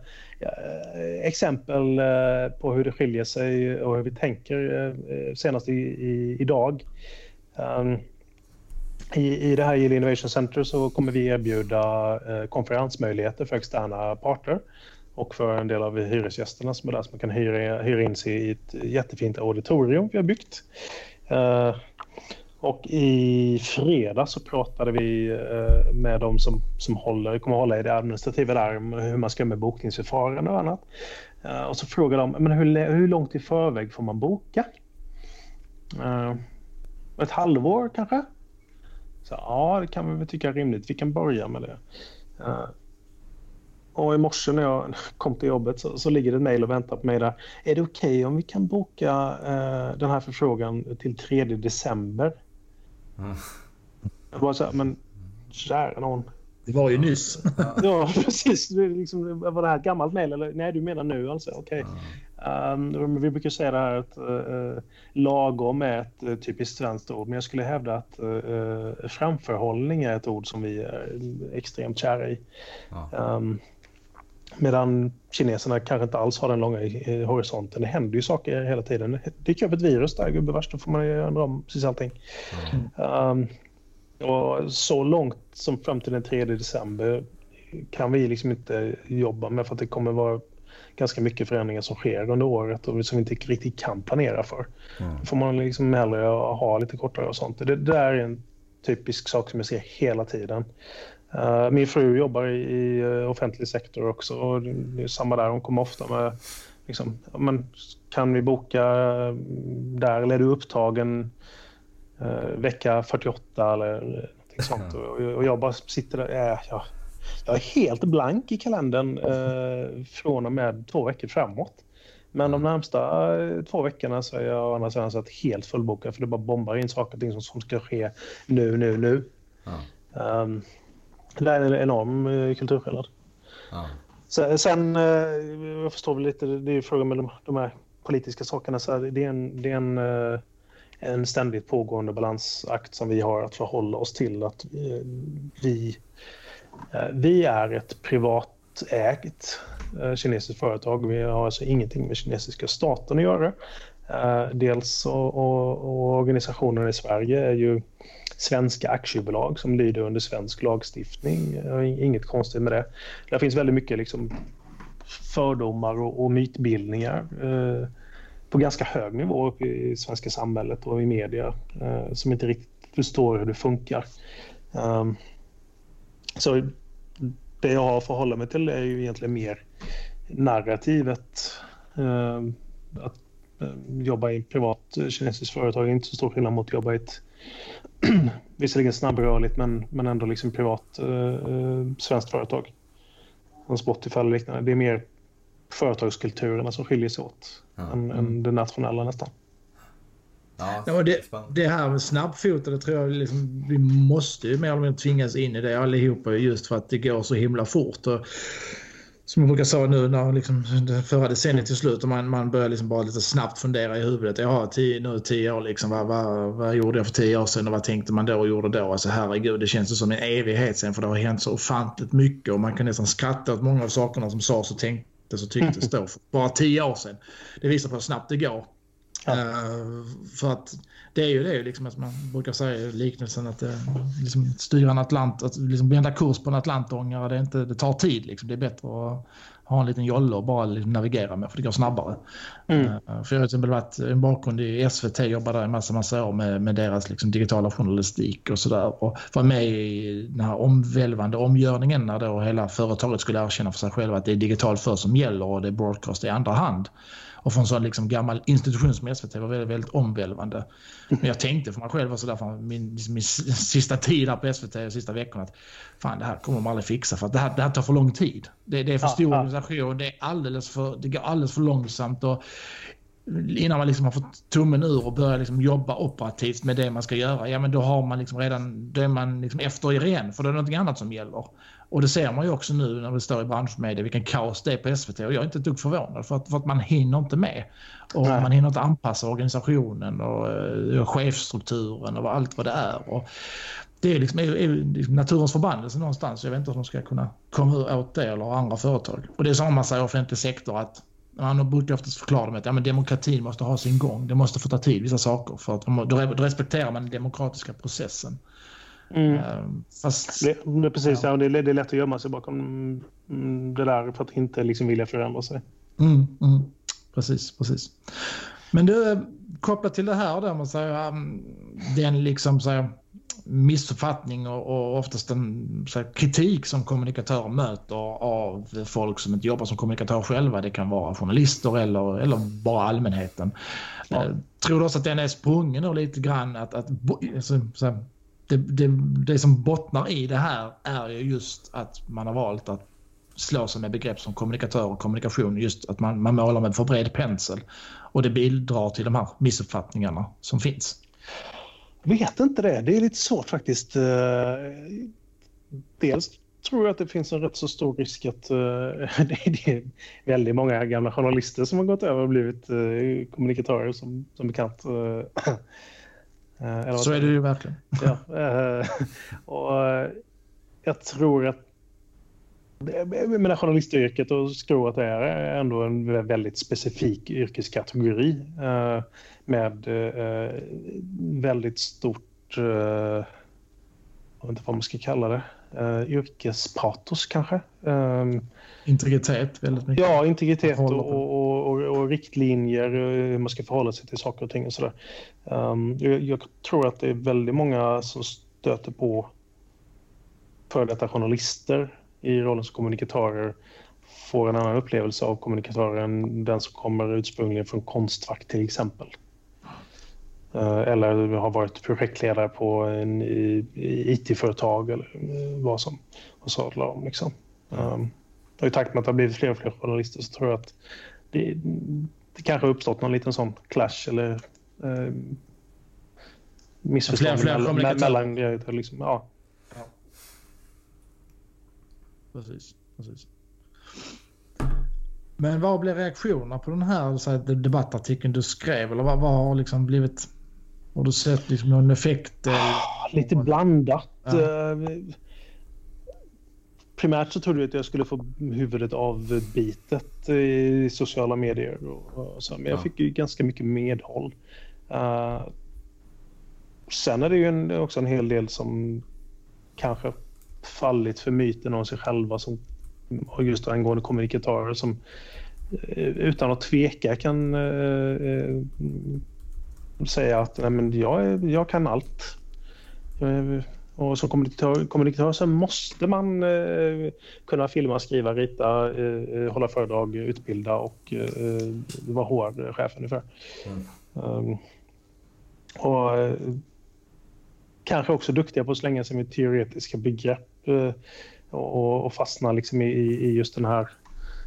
exempel äh, på hur det skiljer sig och hur vi tänker äh, senast i, i, idag. Um, i, I det här Yield Innovation Center så kommer vi erbjuda eh, konferensmöjligheter för externa parter och för en del av hyresgästerna som är där som kan hyra, hyra in sig i ett jättefint auditorium vi har byggt. Eh, och i fredag så pratade vi eh, med de som, som håller, kommer hålla i det administrativa där, hur man ska göra med bokningsförfarande och annat. Eh, och så frågade de, men hur, hur långt i förväg får man boka? Eh, ett halvår kanske? Så, ja, det kan vi väl tycka är rimligt. Vi kan börja med det. Och i morse när jag kom till jobbet så, så ligger det ett mejl och väntar på mig där. Är det okej okay om vi kan boka eh, den här förfrågan till 3 december? Mm. Jag bara så här, men kära någon. Det var ju nyss. ja, precis. Liksom, var det här ett gammalt mejl? Nej, du menar nu alltså? Okej. Okay. Mm. Um, vi brukar säga det här att uh, lagom är ett uh, typiskt svenskt ord, men jag skulle hävda att uh, framförhållning är ett ord som vi är extremt kära i. Um, Medan kineserna kanske inte alls har den långa horisonten. Det händer ju saker hela tiden. Det dyker upp ett virus där, gubevars, då får man ju ändra om precis allting. Um, och så långt som fram till den 3 december kan vi liksom inte jobba med för att det kommer vara ganska mycket förändringar som sker under året och som vi inte riktigt kan planera för. Mm. Då får man liksom hellre ha lite kortare och sånt. Det, där är en typisk sak som jag ser hela tiden. Uh, min fru jobbar i, i uh, offentlig sektor också och det är samma där. Hon kommer ofta med liksom, men, kan vi boka uh, där eller är du upptagen vecka 48 eller någonting sånt. Och, och, jag bara sitter där. Äh, jag, jag är helt blank i kalendern från och med två veckor framåt. Men de närmsta två veckorna så är jag å andra sidan så helt fullbokad för det bara bombar in saker och ting som, som ska ske nu, nu, nu. Ja. Um, det är en enorm eh, kulturskillnad. Ja. Sen, eh, jag förstår väl lite, det är ju frågan med de, de här politiska sakerna, så det är en, det är en, eh, en ständigt pågående balansakt som vi har att förhålla oss till. Att vi, Eh, vi är ett privatägt eh, kinesiskt företag. Vi har alltså ingenting med kinesiska staten att göra. Eh, dels och, och, och organisationen i Sverige är ju svenska aktiebolag som lyder under svensk lagstiftning. Inget konstigt med det. Det finns väldigt mycket liksom fördomar och, och mytbildningar eh, på ganska hög nivå i svenska samhället och i media eh, som inte riktigt förstår hur det funkar. Um, så det jag har att förhålla mig till är ju egentligen mer narrativet. Eh, att eh, jobba i ett privat kinesiskt företag är inte så stor skillnad mot att jobba i ett visserligen snabbrörligt men, men ändå liksom privat eh, eh, svenskt företag. Som Spotify eller liknande. Det är mer företagskulturerna som skiljer sig åt ja. än, än det nationella nästan. Ja, ja det, det, här med snabbfotade tror jag liksom, vi måste ju mer eller mindre tvingas in i det allihopa just för att det går så himla fort. Och som jag brukar säga nu när liksom, det förra decenniet till slut och man, man börjar liksom bara lite snabbt fundera i huvudet. Jag har tio, nu tio år liksom. Vad, vad, vad gjorde jag för tio år sedan och vad tänkte man då och gjorde då? Alltså herregud, det känns som en evighet sen för det har hänt så ofantligt mycket och man kan nästan skratta åt många av sakerna som sades och tänktes och tycktes då för bara tio år sedan. Det visar på hur snabbt det går. Ja. Uh, för att det är ju det liksom att man brukar säga liknelsen att uh, liksom styra en Atlant, att liksom vända kurs på en atlantångare, det, är inte, det tar tid. Liksom. Det är bättre att ha en liten jolle och bara liksom navigera med för det går snabbare. Mm. Uh, för jag har till exempel varit en bakgrund i SVT, jobbade där en massa, massa år med, med deras liksom, digitala journalistik och sådär. Och var med i den här omvälvande omgörningen när då hela företaget skulle erkänna för sig själva att det är digitalt för som gäller och det är broadcast i andra hand. Och för en sån liksom gammal institution som SVT var väldigt, väldigt omvälvande. Men jag tänkte för mig själv och sådär, min, min sista tid här på SVT, de sista veckorna, att fan det här kommer man aldrig fixa för att det här, det här tar för lång tid. Det, det är för stor organisation, det, är alldeles för, det går alldeles för långsamt. Och innan man liksom har fått tummen ur och börjar liksom jobba operativt med det man ska göra, ja men då har man liksom redan, då är man liksom efter er igen för det är någonting annat som gäller. Och det ser man ju också nu när det står i branschmedia vilken kaos det är på SVT och jag är inte ett dugg förvånad för att, för att man hinner inte med. Och Nej. man hinner inte anpassa organisationen och, och eh, chefsstrukturen och allt vad det är. Och det är, liksom, är, är naturens förbannelse någonstans. Jag vet inte hur de ska kunna komma åt det eller andra företag. Och det är samma man säger offentlig sektor att man brukar oftast förklara med att ja, men demokratin måste ha sin gång. Det måste få ta tid, vissa saker. För att då respekterar man den demokratiska processen. Mm. Ehm, fast, det, precis, ja. det, det, är lätt att gömma sig bakom mm, det där för att inte liksom vilja förändra sig. Mm, mm. Precis, precis. Men du, kopplat till det här där man säger, um, den liksom så missuppfattning och, och oftast en här, kritik som kommunikatörer möter av folk som inte jobbar som kommunikatörer själva. Det kan vara journalister eller, eller bara allmänheten. Ja. Eh, tror du också att den är sprungen lite grann att, att alltså, så här, det, det, det som bottnar i det här är ju just att man har valt att slå sig med begrepp som kommunikatör och kommunikation. Just att man, man målar med för bred pensel. Och det bidrar till de här missuppfattningarna som finns. Jag vet inte det. Det är lite svårt faktiskt. Eh, dels tror jag att det finns en rätt så stor risk att eh, det är väldigt många gamla journalister som har gått över och blivit eh, kommunikatörer som, som bekant. Uh, så är det ju verkligen. Ja, och jag tror att menar, journalistyrket och skro att det är ändå en väldigt specifik yrkeskategori med väldigt stort, jag vet inte vad man ska kalla det, uh, yrkespatos kanske. Um, integritet väldigt mycket. Ja, integritet och, och, och, och, riktlinjer, hur man ska förhålla sig till saker och ting och sådär. Um, jag, jag, tror att det är väldigt många som stöter på före detta journalister i rollen som kommunikatörer får en annan upplevelse av kommunikatörer än den som kommer ursprungligen från Konstfack till exempel. Eh, eller har varit projektledare på en IT-företag eller eh, vad som och sadlar om. Liksom. Um, och I takt med att det har blivit fler och fler journalister så tror jag att det, det kanske har uppstått någon liten sån clash eller eh, missförstånd fler, fler mellan... mellan liksom, ja. ja. Precis, precis. Men vad blev reaktionerna på den här, här debattartikeln du skrev? Eller vad, vad har liksom blivit har du sett liksom någon effekt? Ah, lite blandat. Ja. Eh, primärt så trodde jag att jag skulle få huvudet avbitet i sociala medier. Och, så, men jag ja. fick ju ganska mycket medhåll. Uh, sen är det ju en, också en hel del som kanske fallit för myten om sig själva som just angående kommunikatörer som eh, utan att tveka kan säga att nej, men jag, jag kan allt. Eh, och som kommunikatör, kommunikatör så måste man eh, kunna filma, skriva, rita, eh, eh hålla föredrag, utbilda och eh, vara HR-chef ungefär. Mm. Um, och eh, kanske också duktiga på att slänga sig med teoretiska begrepp och, och, fastna liksom i, i just den här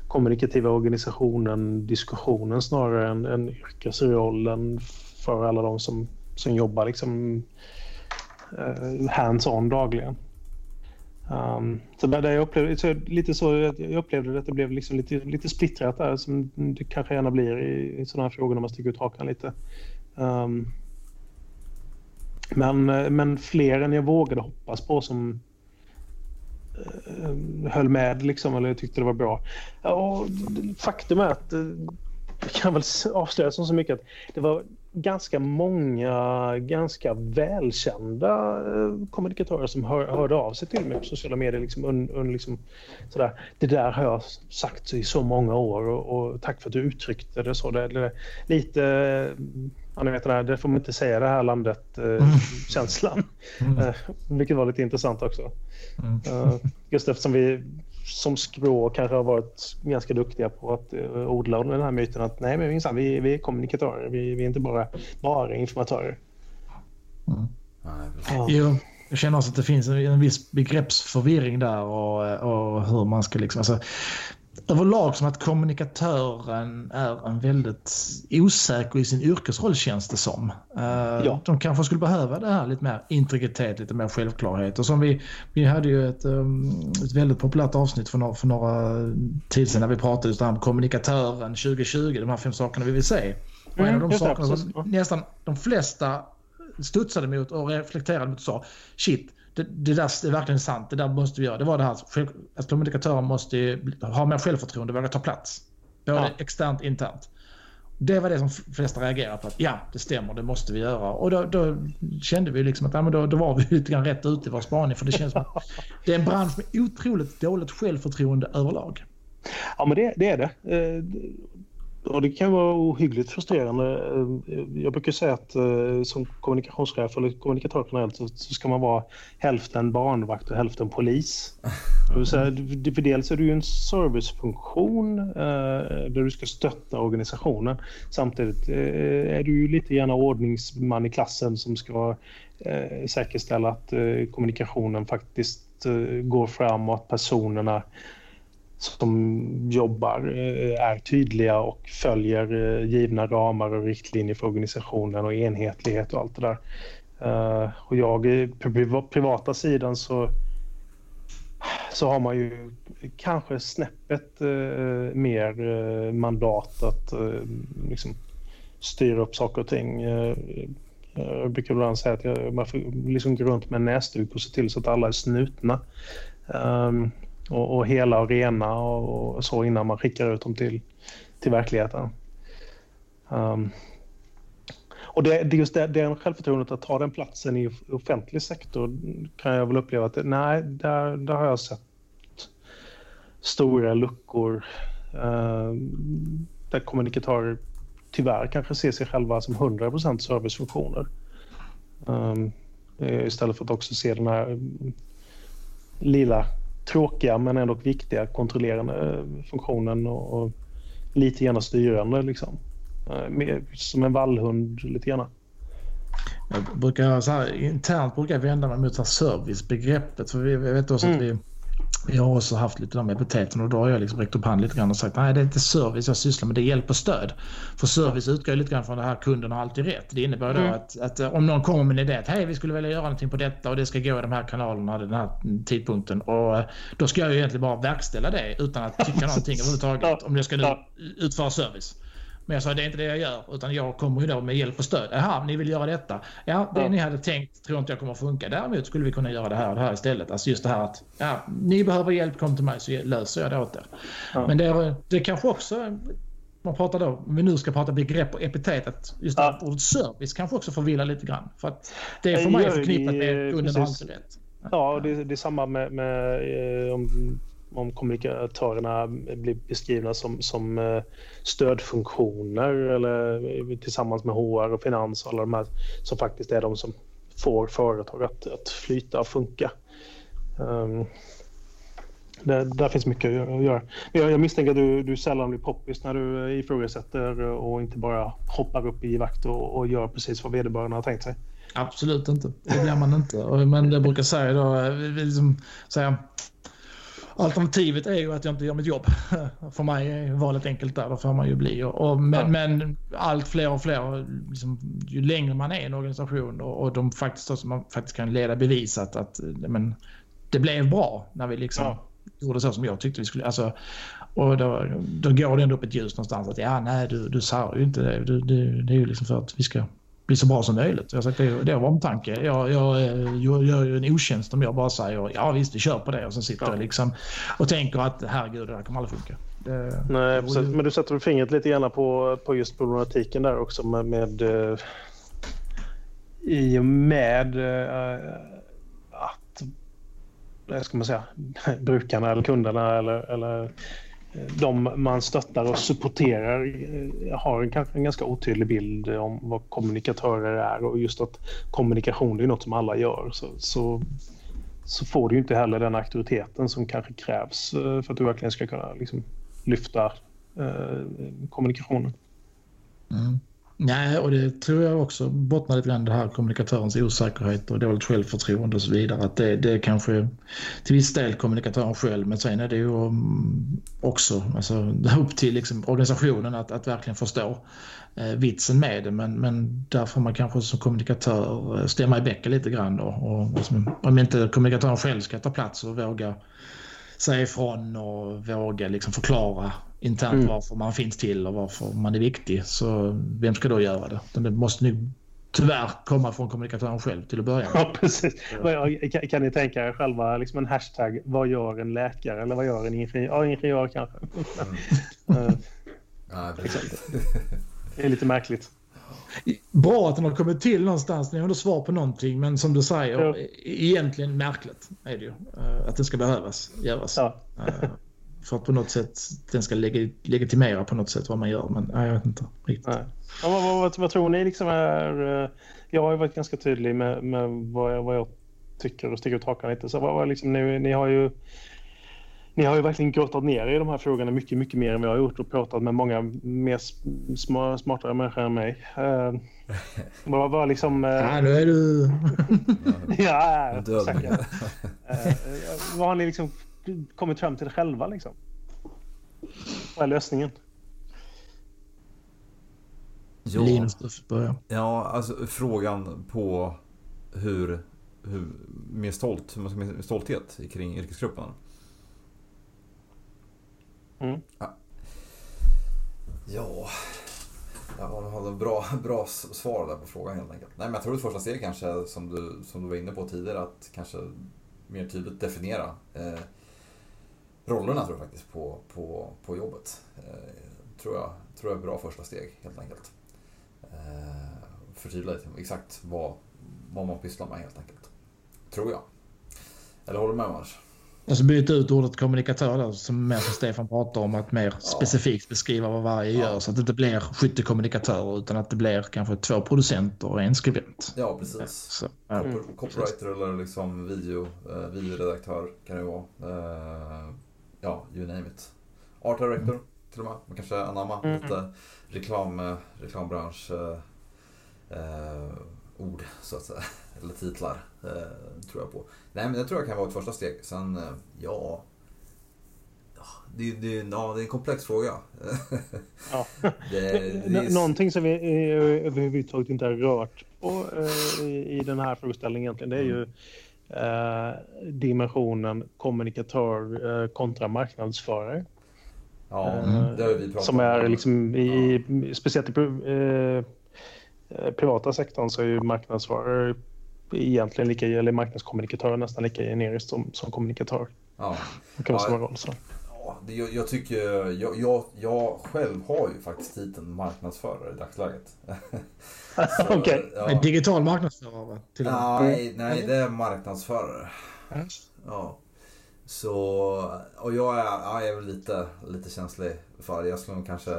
kommunikativa organisationen, diskussionen snarare än, än yrkesrollen för alla de som, som jobbar liksom uh, hands-on dagligen. Um, så där jag upplevde, så lite så, jag upplevde att det blev liksom lite, lite splittrat där som det kanske gärna blir i, i sådana här frågor när man sticker ut hakan lite. Um, men, men fler än jag vågade hoppas på som uh, höll med liksom, eller tyckte det var bra. Och faktum är att eh, jag kan väl avslöja så mycket att det var ganska många ganska välkända eh, kommunikatörer som hör, hörde av sig till mig på sociala medier. Liksom, un, un, liksom, sådär. Det där har jag sagt i så många år och, och tack för att du uttryckte det så. Det, det, lite, ja, ni vet det, där, det får man inte säga det här landet-känslan. Eh, mm. mm. vilket var lite intressant också. Mm. Uh, just eftersom vi som skrå kanske har varit ganska duktiga på att uh, odla den här myten att nej men minsann, vi, vi är kommunikatörer, vi, vi är inte bara, bara informatörer. Mm. Ja. Jo, jag känner också att det finns en, en viss begreppsförvirring där och, och hur man ska liksom... Alltså, överlag som att kommunikatören är en väldigt osäker i sin yrkesroll känns det som. Uh, ja. De kanske skulle behöva det här lite mer integritet, lite mer självklarhet. Och som vi, vi hade ju ett, um, ett väldigt populärt avsnitt för några, för några tid sedan när vi pratade just om kommunikatören 2020, de här fem sakerna vi vill se. Och en av de mm, sakerna som nästan de flesta studsade mot och reflekterade mot och sa shit, det, det där är verkligen sant, det där måste vi göra. Det var det här att kommunikatören måste ha mer självförtroende våga ta plats. Både ja. externt och internt. Det var det som flesta reagerade på. Att ja, det stämmer, det måste vi göra. Och då, då kände vi liksom att ja, men då, då var vi lite grann rätt ute i vår spaning. För det känns som att det är en bransch med otroligt dåligt självförtroende överlag. Ja, men det, det är det. Och det kan vara ohyggligt frustrerande. Eh, jag brukar säga att eh, som kommunikationschef eller kommunikatör generellt så ska man vara hälften barnvakt och hälften polis. för dels är du en servicefunktion eh, där du ska stötta organisationen. Samtidigt eh, är du ju lite gärna ordningsman i klassen som ska säkerställa att kommunikationen faktiskt går fram och att personerna som jobbar eh, är tydliga och följer eh, givna ramar och riktlinjer för organisationen och enhetlighet och allt det där. Eh, och jag på privata sidan så så har man ju kanske snäppet mer mandat att liksom styra upp saker och ting. Jag brukar ibland säga att jag, man får liksom gå runt med en näsduk och se till så att alla är snutna. Um, och, och hela och rena och, och, så innan man skickar ut dem till, till verkligheten. Um, och det, det just det, det självförtroendet att ta den platsen i offentlig sektor kan jag väl uppleva att nej, där, där har jag sett stora luckor uh, där kommunikatörer tyvärr kanske ser sig själva som 100% servicefunktioner. Um, istället för att också se den här lila tråkiga men ändå viktiga kontrollerande eh, funktionen och, och lite grann styrande liksom. Eh, som en vallhund lite grann. Jag brukar så här, internt brukar jag vända mig mot servicebegreppet för vi vet också mm. att vi jag har också haft lite de epiteten och då har jag liksom räckt upp handen lite grann och sagt nej det är inte service jag sysslar med, det är hjälp och stöd. För service utgår lite grann från det här kunden har alltid rätt. Det innebär då mm. att, att, om någon kommer med en idé att hej vi skulle vilja göra någonting på detta och det ska gå i de här kanalerna den här tidpunkten och då ska jag ju egentligen bara verkställa det utan att tycka någonting överhuvudtaget om jag ska nu utföra service. Men jag sa det är inte det jag gör utan jag kommer ju då med hjälp och stöd. Jaha, ni vill göra detta? Ja, det ja. ni hade tänkt tror inte jag kommer funka. Däremot skulle vi kunna göra det här och det här istället. Alltså just det här att ja, ni behöver hjälp, kom till mig så löser jag det åt er. Ja. Men det, det kanske också man pratar då, om vi nu ska prata begrepp och epitet, att just ja. ordet service kanske också förvillar lite grann. För att det är för mig förknippat med kunden har alltid rätt. Ja, det, det är samma med, med eh, om om kommunikatörerna blir beskrivna som, som eh, stödfunktioner eller eh, tillsammans med HR och finans och alla de här som faktiskt är de som får företag att, att flyta och funka. Um, det, där finns mycket att göra. Jag, jag misstänker att du, du sällan blir poppis när du eh, ifrågasätter och inte bara hoppar upp i vakt och, och gör precis vad vederbörande har tänkt sig. Absolut inte. Det blir man inte. Men det brukar säga då, liksom, säga, Alternativet är ju att jag inte gör mitt jobb. För mig är valet enkelt där, då får man ju bli. Och, men, ja. men allt fler och fler, liksom, ju längre man är i en organisation och, och de faktiskt också, man faktiskt kan leda bevis att, att men, det blev bra när vi liksom ja. gjorde så som jag tyckte vi skulle. Alltså, och då, då går det ändå upp ett ljus någonstans att ja, nej, du, du sa ju inte det. Du, du, det är ju liksom för att vi ska bli så bra som möjligt. Jag sagt det, det var omtanke. Jag, jag, jag gör ju en otjänst om jag bara säger ja visst vi kör på det och sen sitter ja. jag liksom och tänker att herregud det här kommer aldrig funka. Det, Nej, precis. men du sätter fingret lite grann på, på just problematiken där också med, med uh, i och med uh, att, ska man säga, brukarna eller kunderna eller, eller de man stöttar och supporterar eh, har kanske en ganska otydlig bild om vad kommunikatörer är och just att kommunikation är något som alla gör så, så, så får du inte heller den auktoriteten som kanske krävs eh, för att du verkligen ska kunna liksom, lyfta eh, kommunikationen. Mm. Nej, och det tror jag också bottnar lite grann det här kommunikatörens osäkerhet och dåligt självförtroende och så vidare. Att det, det är kanske till viss del kommunikatören själv men sen är det ju mm, också alltså, upp till liksom organisationen att, att verkligen förstå eh, vitsen med det. Men, men där får man kanske som kommunikatör eh, stämma i bäcken lite grann. Och, och, och, om inte kommunikatören själv ska ta plats och våga säga ifrån och våga liksom förklara internt mm. varför man finns till och varför man är viktig. Så vem ska då göra det? Det måste nu tyvärr komma från kommunikatören själv till att börja med. Ja, precis. Kan, kan ni tänka er själva liksom en hashtag vad gör en läkare eller vad gör en ingenjör? Ja, ingenjör kanske. Mm. ja, det är lite märkligt. Bra att den har kommit till någonstans. Ni har ändå svar på någonting. Men som du säger, ja. egentligen märkligt är det ju. Eh, att det ska behövas göras. Ja. För att på något sätt den ska leg legitimera på något sätt vad man gör. Men nej, jag vet inte riktigt. Ja, vad, vad, vad, tror ni liksom är... Eh, jag har ju varit ganska tydlig med, med vad, jag, vad jag tycker och sticker ut hakan lite. Så vad, vad liksom, ni, ni har ju ni har ju verkligen grottat ner i de här frågorna mycket, mycket mer än vad jag har gjort och pratat med många mer sm smartare människor än mig. Uh, vad var liksom... Uh... Ja, nu är du... ja, säkert. uh, vad har ni liksom kommit fram till själva liksom? Vad är lösningen? Ja, Linus, du börja. Ja, alltså frågan på hur, hur mer stolt, hur man ska med stolthet kring yrkesgruppen. Mm. Ja. ja. Jag har en bra, bra svar där på frågan helt enkelt. Nej, men jag tror att första steget kanske, som du, som du var inne på tidigare, att kanske mer tydligt definiera eh, rollerna tror jag faktiskt på, på, på jobbet. Eh, tror, jag, tror jag är bra första steg helt enkelt. Eh, förtydliga exakt vad, vad man pysslar med helt enkelt. Tror jag. Eller håller du med Mars? Alltså byta ut ordet kommunikatör där, som mer som Stefan pratar om, att mer ja. specifikt beskriva vad varje ja. gör. Så att det inte blir 70 kommunikatörer utan att det blir kanske två producenter och en skribent. Ja, precis. Så, ja. Copywriter eller liksom video, eh, videoredaktör kan det vara. Eh, ja, you name it. Art director mm. till och med. Man kanske anamma mm. lite reklam, eh, reklambransch eh, eh, ord så att säga. Eller titlar. Eh, tror jag på. Nej men det tror jag kan vara ett första steg. Sen, eh, ja. Det, det, ja, det är en komplex fråga. ja. det, det är... Någonting som vi överhuvudtaget inte har rört på eh, i den här frågeställningen egentligen. Det är ju eh, dimensionen kommunikatör eh, kontra marknadsförare. Ja, eh, det har vi pratat Som är liksom i, ja. speciellt i eh, privata sektorn så är ju marknadsförare egentligen lika, eller marknadskommunikatör nästan lika generiskt som, som kommunikatör. Ja. Det kan vara ja, roll. Så. Ja, det, jag, jag, tycker, jag, jag, jag själv har ju faktiskt titeln marknadsförare i dagsläget. Okej. Okay. Ja. Digital marknadsförare? Till nej, nej, det är marknadsförare. Ja. Så, och jag är, jag är väl lite, lite känslig för det. Jag skulle nog kanske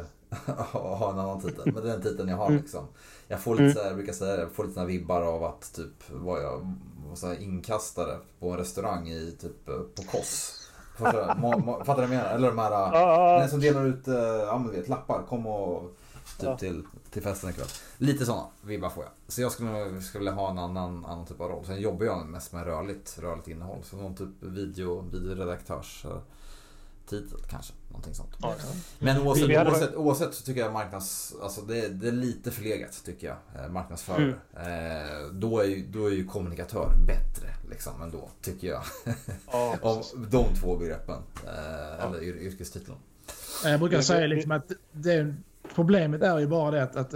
ha en annan titel. Men det är den titeln jag har mm. liksom. Jag får lite mm. här, jag brukar säga det, jag får lite vibbar av att typ var jag var så inkastare på en restaurang i typ på Koss. Fattar du vad jag menar? Eller de här, uh, som delar ut uh, ja, vet, lappar. Kom och typ till, till festen ikväll. Lite sådana vibbar får jag. Så jag skulle, skulle vilja ha en annan, annan typ av roll. Sen jobbar jag mest med rörligt, rörligt innehåll. Så någon typ video, videoredaktörs titel kanske. Någonting sånt. Ja, Men oavsett, oavsett, oavsett, så tycker jag marknads... Alltså det, det är lite förlegat tycker jag. Eh, marknadsförare. Mm. Eh, då, är ju, då är ju kommunikatör bättre liksom ändå. Tycker jag. Ja, Om de två begreppen. Eh, ja. Eller yrkestiteln. Jag brukar säga liksom att det, problemet är ju bara det att, att,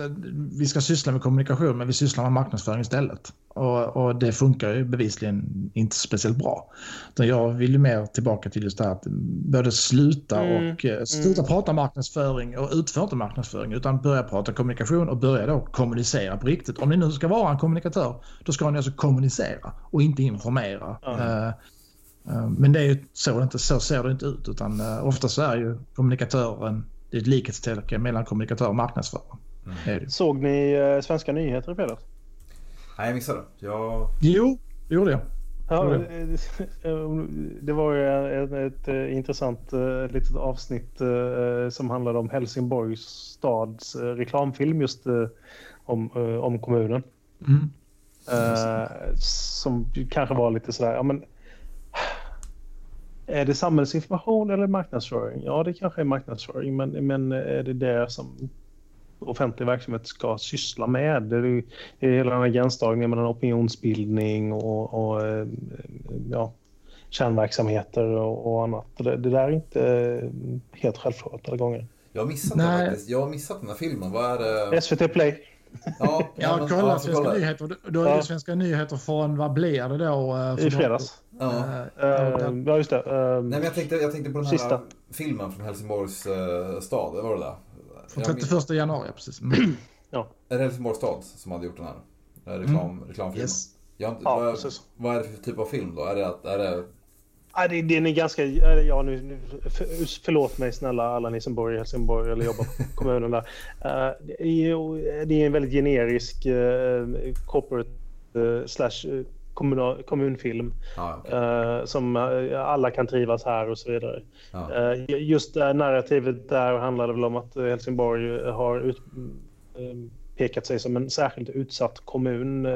vi ska syssla med kommunikation men vi sysslar med marknadsföring istället. Och, och, det funkar ju bevisligen inte speciellt bra. Utan jag vill ju mer tillbaka till just det här att både sluta mm. och eh, sluta mm. prata marknadsföring och utföra inte marknadsföring utan börja prata kommunikation och börja då kommunicera på riktigt. Om ni nu ska vara en kommunikatör då ska ni alltså kommunicera och inte informera. Mm. Uh, men det är ju så, inte, så ser det inte ut utan uh, oftast är ju kommunikatören det är ett likhetstecken mellan kommunikatör och marknadsförare. Mm. Såg ni svenska nyheter i fredags? Nej, jag missade. Jag... Jo, det gjorde jag. Ja, det var ju ett, ett, ett intressant uh, litet avsnitt som handlade om Helsingborgs stads reklamfilm just om, om kommunen. Mm. som kanske var lite sådär, ja men är det samhällsinformation eller marknadsföring? Ja, det kanske är marknadsföring, men, men är det det som offentlig verksamhet ska syssla med? Det är, det är hela den här gränsdragningen mellan opinionsbildning och, och ja, kärnverksamheter och, och annat. Det, det, där är inte helt självklart alla gånger. Jag har missat Nej. faktiskt. Jag har missat den här filmen. Vad är det? SVT Play. Ja, ja, men, kolla ja, Svenska kolla. nyheter. Då är det ja. Svenska nyheter från, vad blir det då? I fredags. Ja, uh, ja just det. Uh, Nej, men jag, tänkte, jag tänkte på den här sista. filmen från Helsingborgs uh, stad. Var det där? Från 31 januari, precis. Mm. ja. Är det Helsingborgs stad som hade gjort den här reklam, mm. reklamfilmen? Yes. Jag, ja, vad, vad är det för typ av film då? Är det, är det Ja, det, den är ganska... Ja, nu, nu, för, förlåt mig snälla alla ni som bor i Helsingborg eller jobbar på kommunen där. Uh, det, är, det är en väldigt generisk uh, corporate uh, slash kommunal, kommunfilm. Ah, okay. som alla kan trivas här och så vidare. Ah. just det narrativet där handlade väl om att Helsingborg har ut, pekat sig som en särskilt utsatt kommun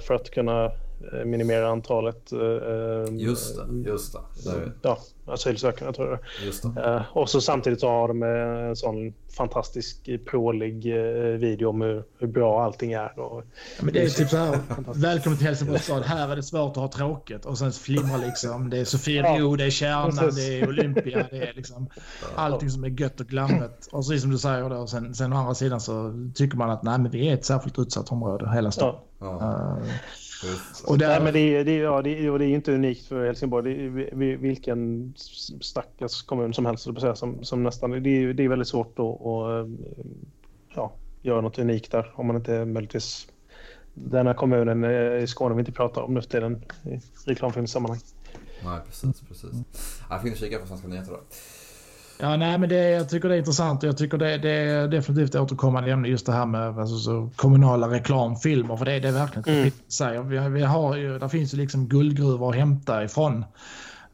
för att kunna minimera antalet. Eh, just det, just det. Ja, asylsökande tror jag. Just det. Eh, och så samtidigt så har de en sån fantastisk prålig video om hur, hur bra allting är. Och, ja, men det är typ så här, välkommen till Helsingborgs stad, här är det svårt att ha tråkigt och sen flimrar liksom, det är Sofiero, ja, det är Kärnan, det är Olympia, det är liksom allting som är gött och glammet. Och så som du säger då, sen, sen å andra sidan så tycker man att nej men vi är ett särskilt utsatt område, hela stan. Ja. Uh, och där... Nej, men det, är, det, ja, det, är, det är inte unikt för Helsingborg. Det är vilken stackars kommun som helst som, som nästan... Det är, det är väldigt svårt att, att ja, göra något unikt där om man inte möjligtvis... Den här kommunen i Skåne vi inte pratar om nu för tiden i reklamfilmssammanhang. Nej, precis. precis. Jag får kika på Svenska nyheter då. Ja, nej, men det, jag tycker det är intressant och jag tycker det, det är definitivt återkommande ämne just det här med alltså, så, kommunala reklamfilmer. För det, det är verkligen mm. säger. Vi, vi har ju, där finns ju liksom guldgruvor att hämta ifrån.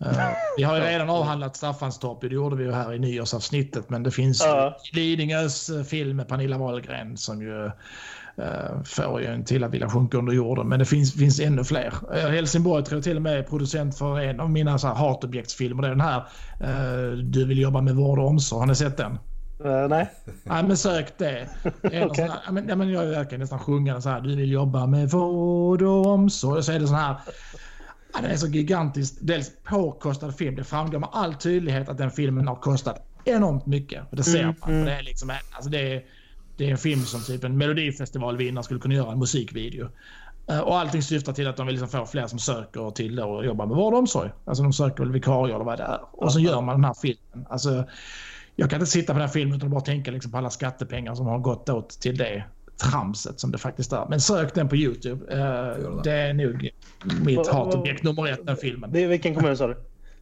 Uh, vi har ju redan avhandlat Staffanstorp, det gjorde vi ju här i nyårsavsnittet. Men det finns uh. Lidingös eh, film med Pernilla Wahlgren som ju får ju en till att vilja sjunka under jorden. Men det finns, finns ännu fler. Uh, Helsingborg tror jag till och med är producent för en av mina så här, hatobjektsfilmer. Det är den här uh, Du vill jobba med vård och omsorg. Har ni sett den? Uh, nej. Nej, men sök det. det okay. här, men, ja, men jag verkar nästan sjunga så här. Du vill jobba med vård och omsorg. Så är det sån här. Ja, den är så gigantisk. Dels påkostad film. Det framgår med all tydlighet att den filmen har kostat enormt mycket. Och det ser mm, man. Mm. Det, är liksom, alltså det, är, det är en film som typ en melodifestivalvinnare skulle kunna göra en musikvideo. Uh, och allting syftar till att de vill liksom få fler som söker till att jobba med vård och omsorg. Alltså de söker väl vikarier eller vad det är. Och så gör man den här filmen. Alltså, jag kan inte sitta på den här filmen utan bara tänka liksom på alla skattepengar som har gått åt till det tramset som det faktiskt är. Men sök den på Youtube. Uh, det är nog mitt hatobjekt nummer ett, den filmen. Det är vilken kommun sa du?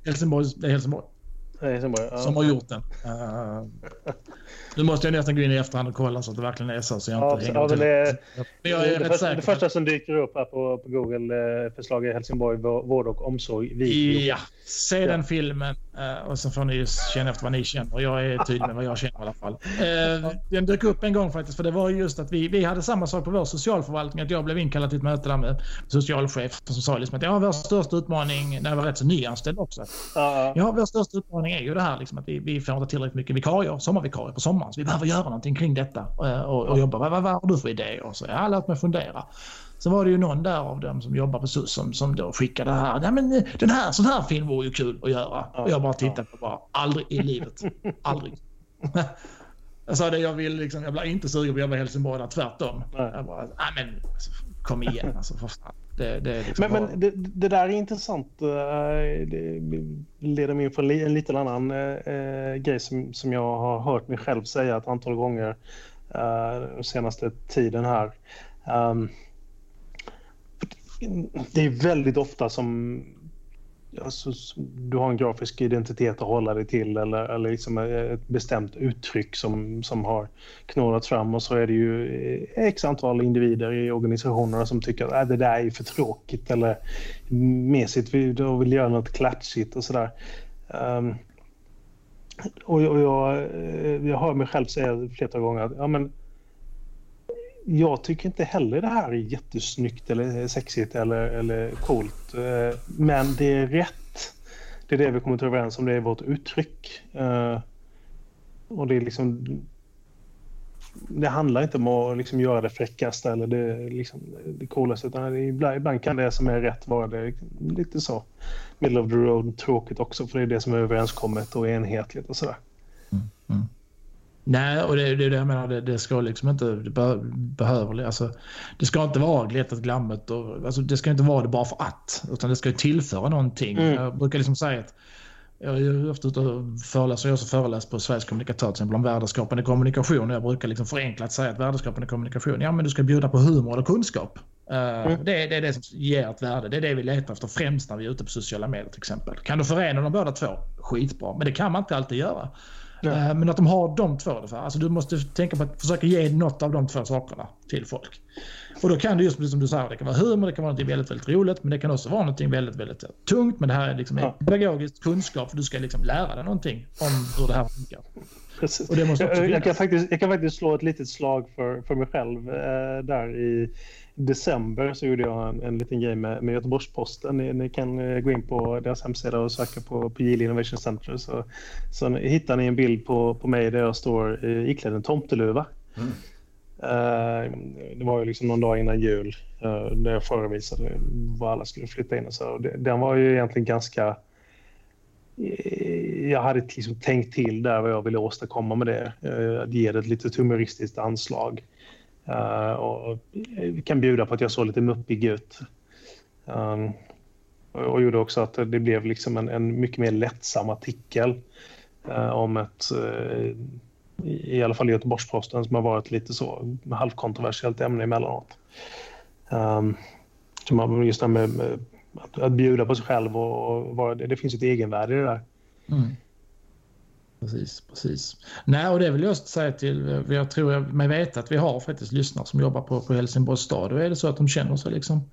Helsingborg. Det är Helsingborg. Helsingborg ja. Som har gjort den. Uh, nu måste jag nästan gå in i efterhand och kolla så att det verkligen är så. så jag inte ja, ja, det, men jag är det, säker. det första som dyker upp här på, på Google eh, förslag är Helsingborg vård och omsorg. Video. Ja, se ja. den filmen uh, och så får ni känna efter vad ni känner. Jag är tydlig med vad jag känner i alla fall. Uh, den dök upp en gång faktiskt för det var just att vi, vi hade samma sak på vår socialförvaltning. Att jag blev inkallad till ett möte där med socialchef som sa liksom att ja, vår största utmaning när jag var rätt så nyanställd också. Uh. Ja, vår största utmaning är ju det här liksom, att vi, vi får inte tillräckligt mycket vikarier, sommarvikarier på sommaren sommaren. Så vi behöver göra någonting kring detta eh, och, och jobba. Vad, vad, vad har du för idéer? Och så jag har lärt mig fundera. Så var det ju någon där av dem som jobbar på SUS som, som då skickade det här. Nej, men eh, den här, sån här film vore ju kul att göra. Och jag bara tittade på bara, aldrig i livet. Aldrig. jag sa det, jag vill liksom, jag blir inte sugen på att jobba i Helsingborg där, tvärtom. Nej. Jag bara, nej men kom igen alltså för fan. Det, det liksom men, men det, det, där är intressant. Eh, det leder mig in på en liten annan äh, grej som, som jag har hört mig själv säga ett antal gånger den senaste tiden här. Um, det är väldigt ofta som alltså, du har en grafisk identitet att hålla dig till eller, eller liksom ett bestämt uttryck som, som har knålat fram och så är det ju eh, x antal individer i organisationerna som tycker att äh, det där är för tråkigt eller mesigt, vi vill, vill göra något klatschigt och sådär. Um, och, och jag, eh, jag hör mig själv säga flera gånger att ja, men, jag tycker inte heller det här är jättesnyggt eller sexigt eller, eller coolt. Eh, men det är rätt. Det är det vi kommer till överens om. Det är vårt uttryck. Eh, och det är liksom... Det handlar inte om att liksom göra det fräckaste eller det, liksom, det coolaste. Utan ibland, ibland kan det som är rätt vara det lite så middle of the road tråkigt också. För det är det som är överenskommet och enhetligt och sådär. Mm, mm. Nej, och det, är det jag menar. Det, det ska liksom inte det be, behöver, alltså, Det ska inte vara glättat glammet och alltså, det ska inte vara det bara för att. Utan det ska tillföra någonting. Mm. Jag brukar liksom säga att jag är ofta ute och föreläser. Jag har också föreläst på Sveriges kommunikatör till exempel om värdeskapande kommunikation. Jag brukar liksom förenklat säga att värdeskapande kommunikation, ja men du ska bjuda på humor och kunskap. Uh, mm. det, det, är det som ger ett värde. Det är det vi letar efter främst när vi är ute på sociala medier till exempel. Kan du förena de båda två? Skitbra. Men det kan man inte alltid göra. Ja. Eh, men att de har de två. Alltså du måste tänka på att försöka ge något av de två sakerna till folk. Och då kan det just som du säger, det kan vara humor, det kan vara något väldigt, väldigt roligt, men det kan också vara något väldigt, väldigt tungt. Men det här är liksom ja. pedagogiskt kunskap, för du ska liksom lära dig någonting om hur det här funkar. Precis. Och det måste jag, jag, kan faktiskt, jag kan faktiskt slå ett litet slag för, för mig själv eh, där i december så gjorde jag en, en liten grej med, med Göteborgs-Posten. Ni, ni, kan eh, gå in på deras hemsida och söka på, på Geely Innovation Center. Så, så hittar ni en bild på, på mig där jag står uh, iklädd en tomteluva. Mm. Uh, det var ju liksom någon dag innan jul uh, där jag förevisade var alla skulle flytta in. Och så. Det, den var ju egentligen ganska... Jag hade liksom tänkt till där vad jag ville åstadkomma med det. Att ge det ett lite humoristiskt anslag. Uh, och kan bjuda på att jag såg lite muppig ut. Um, och, gjorde också att det blev liksom en, en mycket mer lättsam artikel uh, om ett, uh, i alla fall Göteborgs-Posten, som har varit lite så halvkontroversiellt ämne emellanåt. Um, just det här med, med att, att, bjuda på sig själv och, och vara, det, det finns ett egenvärde i det där. Mm. Precis, precis. Nej, och det vill jag säga till, jag tror jag mig veta att vi har faktiskt lyssnare som jobbar på, på Helsingborgs stad och är det så att de känner sig liksom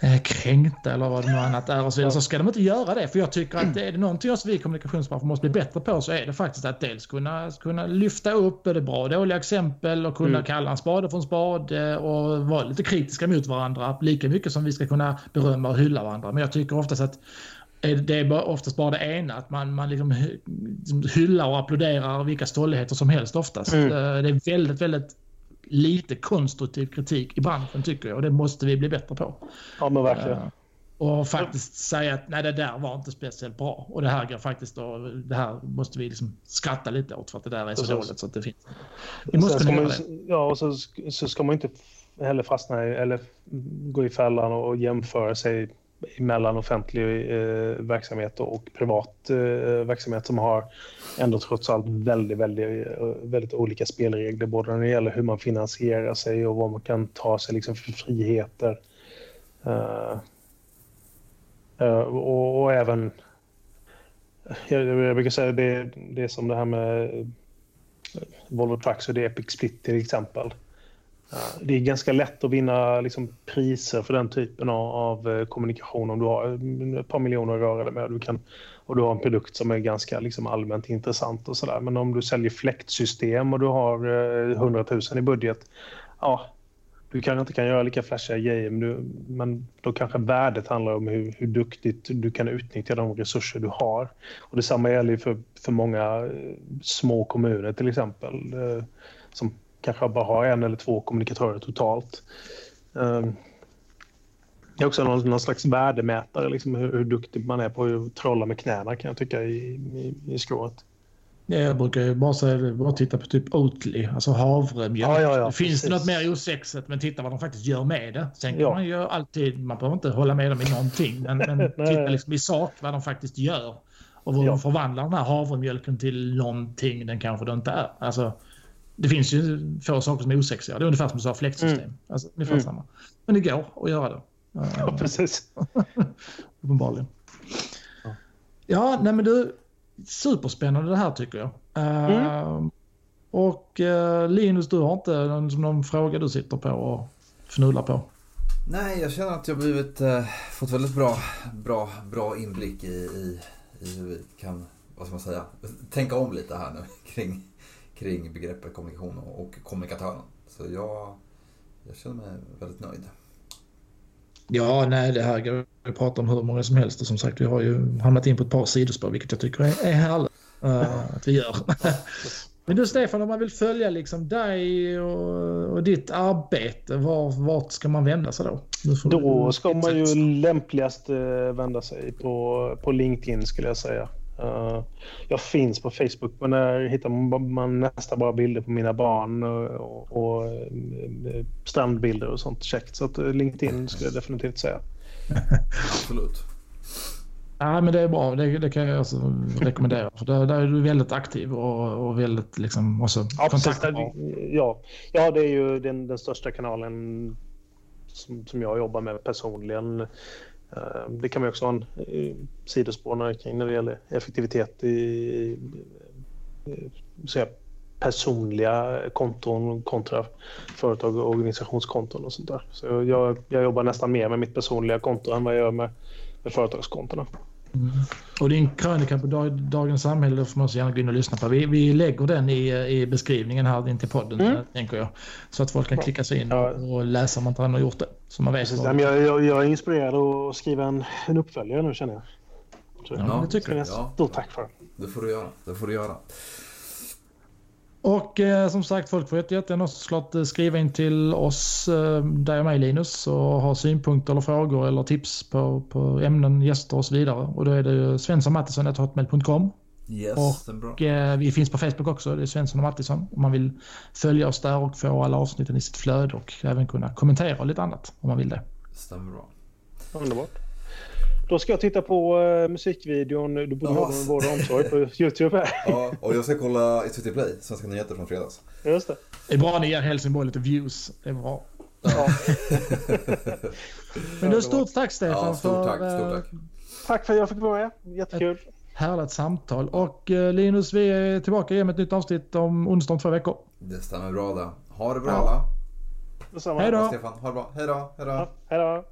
eh, kränkta eller vad det nu annat är och så, så ska de inte göra det. För jag tycker att det är det någonting som vi kommunikationsbranschen måste bli bättre på så är det faktiskt att dels kunna, kunna lyfta upp det bra och dåliga exempel och kunna mm. kalla en spade för en spade och vara lite kritiska mot varandra lika mycket som vi ska kunna berömma och hylla varandra. Men jag tycker oftast att det är oftast bara det ena, att man, man liksom hyllar och applåderar vilka stolligheter som helst oftast. Mm. Eh, det är väldigt, väldigt lite konstruktiv kritik i branschen tycker jag och det måste vi bli bättre på. Ja men verkligen. Uh, och faktiskt säga att nej det där var inte speciellt bra och det här går faktiskt då, det här måste vi liksom skratta lite åt för att det där är så, så dåligt så att det finns. Vi måste kunna göra det. Ja och så, så ska man inte heller fastna i, eller gå i fällan och jämföra sig mellan offentlig eh, verksamhet och privat eh, verksamhet som har ändå trots allt väldigt, väldigt, eh, väldigt olika spelregler både när det gäller hur man finansierar sig och vad man kan ta sig liksom för friheter. Uh, uh, och, och, även, jag, jag brukar säga det, det är som det här med Volvo Trucks och det Epic Split till exempel. Det är ganska lätt att vinna liksom, priser för den typen av, av, eh, kommunikation om du har mm, ett par miljoner att röra dig med du kan, och du har en produkt som är ganska liksom, allmänt intressant och sådär. Men om du säljer fläktsystem och du har eh, 100 000 i budget, ja, du kanske inte kan göra lika flashiga grejer, men, du, men då kanske värdet handlar om hur, hur duktigt du kan utnyttja de resurser du har. Och detsamma gäller för, för många eh, små kommuner till exempel, eh, som kanske bara har en eller två kommunikatörer totalt. Ehm, det är också någon, någon slags värdemätare, liksom hur, hur, duktig man är på att trolla med knäna kan jag tycka i, i, i skrået. Jag brukar ju bara, säga, bara titta på typ Oatly, alltså havremjölk. Ja, ja, ja, Finns precis. det något mer osexigt, men titta vad de faktiskt gör med det. Sen kan man ju alltid, man behöver inte hålla med dem i någonting, men, men titta liksom i sak vad de faktiskt gör. Och hur de förvandlar den här havremjölken till någonting den kanske det inte är. Alltså, det finns ju få saker som är osexiga. Det är ungefär som du sa, fläktsystem. Mm. Alltså, ungefär mm. samma. Men det går att göra det. Ja, precis. Uppenbarligen. Ja, nej men du, superspännande det här tycker jag. Mm. och uh, Linus, du har inte någon, någon fråga du sitter på och fnular på? Nej, jag känner att jag blivit, uh, fått väldigt bra, bra, bra inblick i, i, i hur vi kan, vad ska man säga, tänka om lite här nu kring, kring begreppet kommunikation och kommunikatören. Så jag, jag känner mig väldigt nöjd. Ja, nej, det här går att prata om hur många som helst och som sagt, vi har ju hamnat in på ett par sidospår, vilket jag tycker är, är härligt uh, att vi gör. Men du Stefan, om man vill följa liksom dig och, och ditt arbete, var, vart ska man vända sig då? Då ska man ju lämpligast eh, vända sig på, på LinkedIn skulle jag säga. Uh, jag finns på Facebook men där hittar man nästan bara bilder på mina barn och, och, och uh, strandbilder och sånt käckt. Så att LinkedIn skulle jag definitivt säga. Absolut. Ja, men det är bra. Det, det kan jag alltså rekommendera. För där, där är du väldigt aktiv och, och väldigt liksom också ja, kontaktbar. Ja. ja, det är ju den, den största kanalen som, som jag jobbar med personligen. Eh, det kan man också ha en eh, sidospår kring när det gäller effektivitet i, eh, säga, personliga konton kontra företag och organisationskonton och sånt där. Så jag, jag jobbar nästan mer med mitt personliga konto än vad jag gör med, med företagskontona. Mm. Och din krönika på dag, Dagens Samhälle får man så gärna gå in och lyssna på. Vi, vi lägger den i, i beskrivningen här in till podden, mm. tänker jag. Så att folk kan klicka sig in ja. och läsa om man inte redan har gjort det. Så man vet jag, jag, jag, är inspirerad att skriva en, en uppföljare nu känner jag. Så, ja, det tycker jag. Stort tack för det. Det får du göra. Det får du göra. Och eh, som sagt, folk får jättegärna såklart eh, skriva in till oss, eh, där och mig Linus, och ha synpunkter eller frågor eller tips på, på ämnen, gäster och så vidare. Och då är det svenssonmattisson.hotmail.com. Yes, och eh, vi finns på Facebook också, det är Svensson och Mattisson. Om man vill följa oss där och få alla avsnitten i sitt flöde och även kunna kommentera lite annat om man vill det. Stämmer bra. Underbart. Då ska jag titta på uh, musikvideon Du borde ha en vård och omsorg på YouTube här. Ja, och jag ska kolla i SVT Play, Svenska nyheter från fredags. Just det. Det är bra ni ger Helsingborg lite views. Det är bra. Ja. Men du, stort tack Stefan. Ja, stort tack. För, stort tack. tack för att jag fick vara med. Jättekul. Ett härligt samtal. Och uh, Linus, vi är tillbaka igen med ett nytt avsnitt om onsdag om två veckor. Det stämmer bra det. Ha det bra ja. alla. Detsamma. Hej då. Stefan, ha det bra. Hej då. Hej då. Ja, hej då.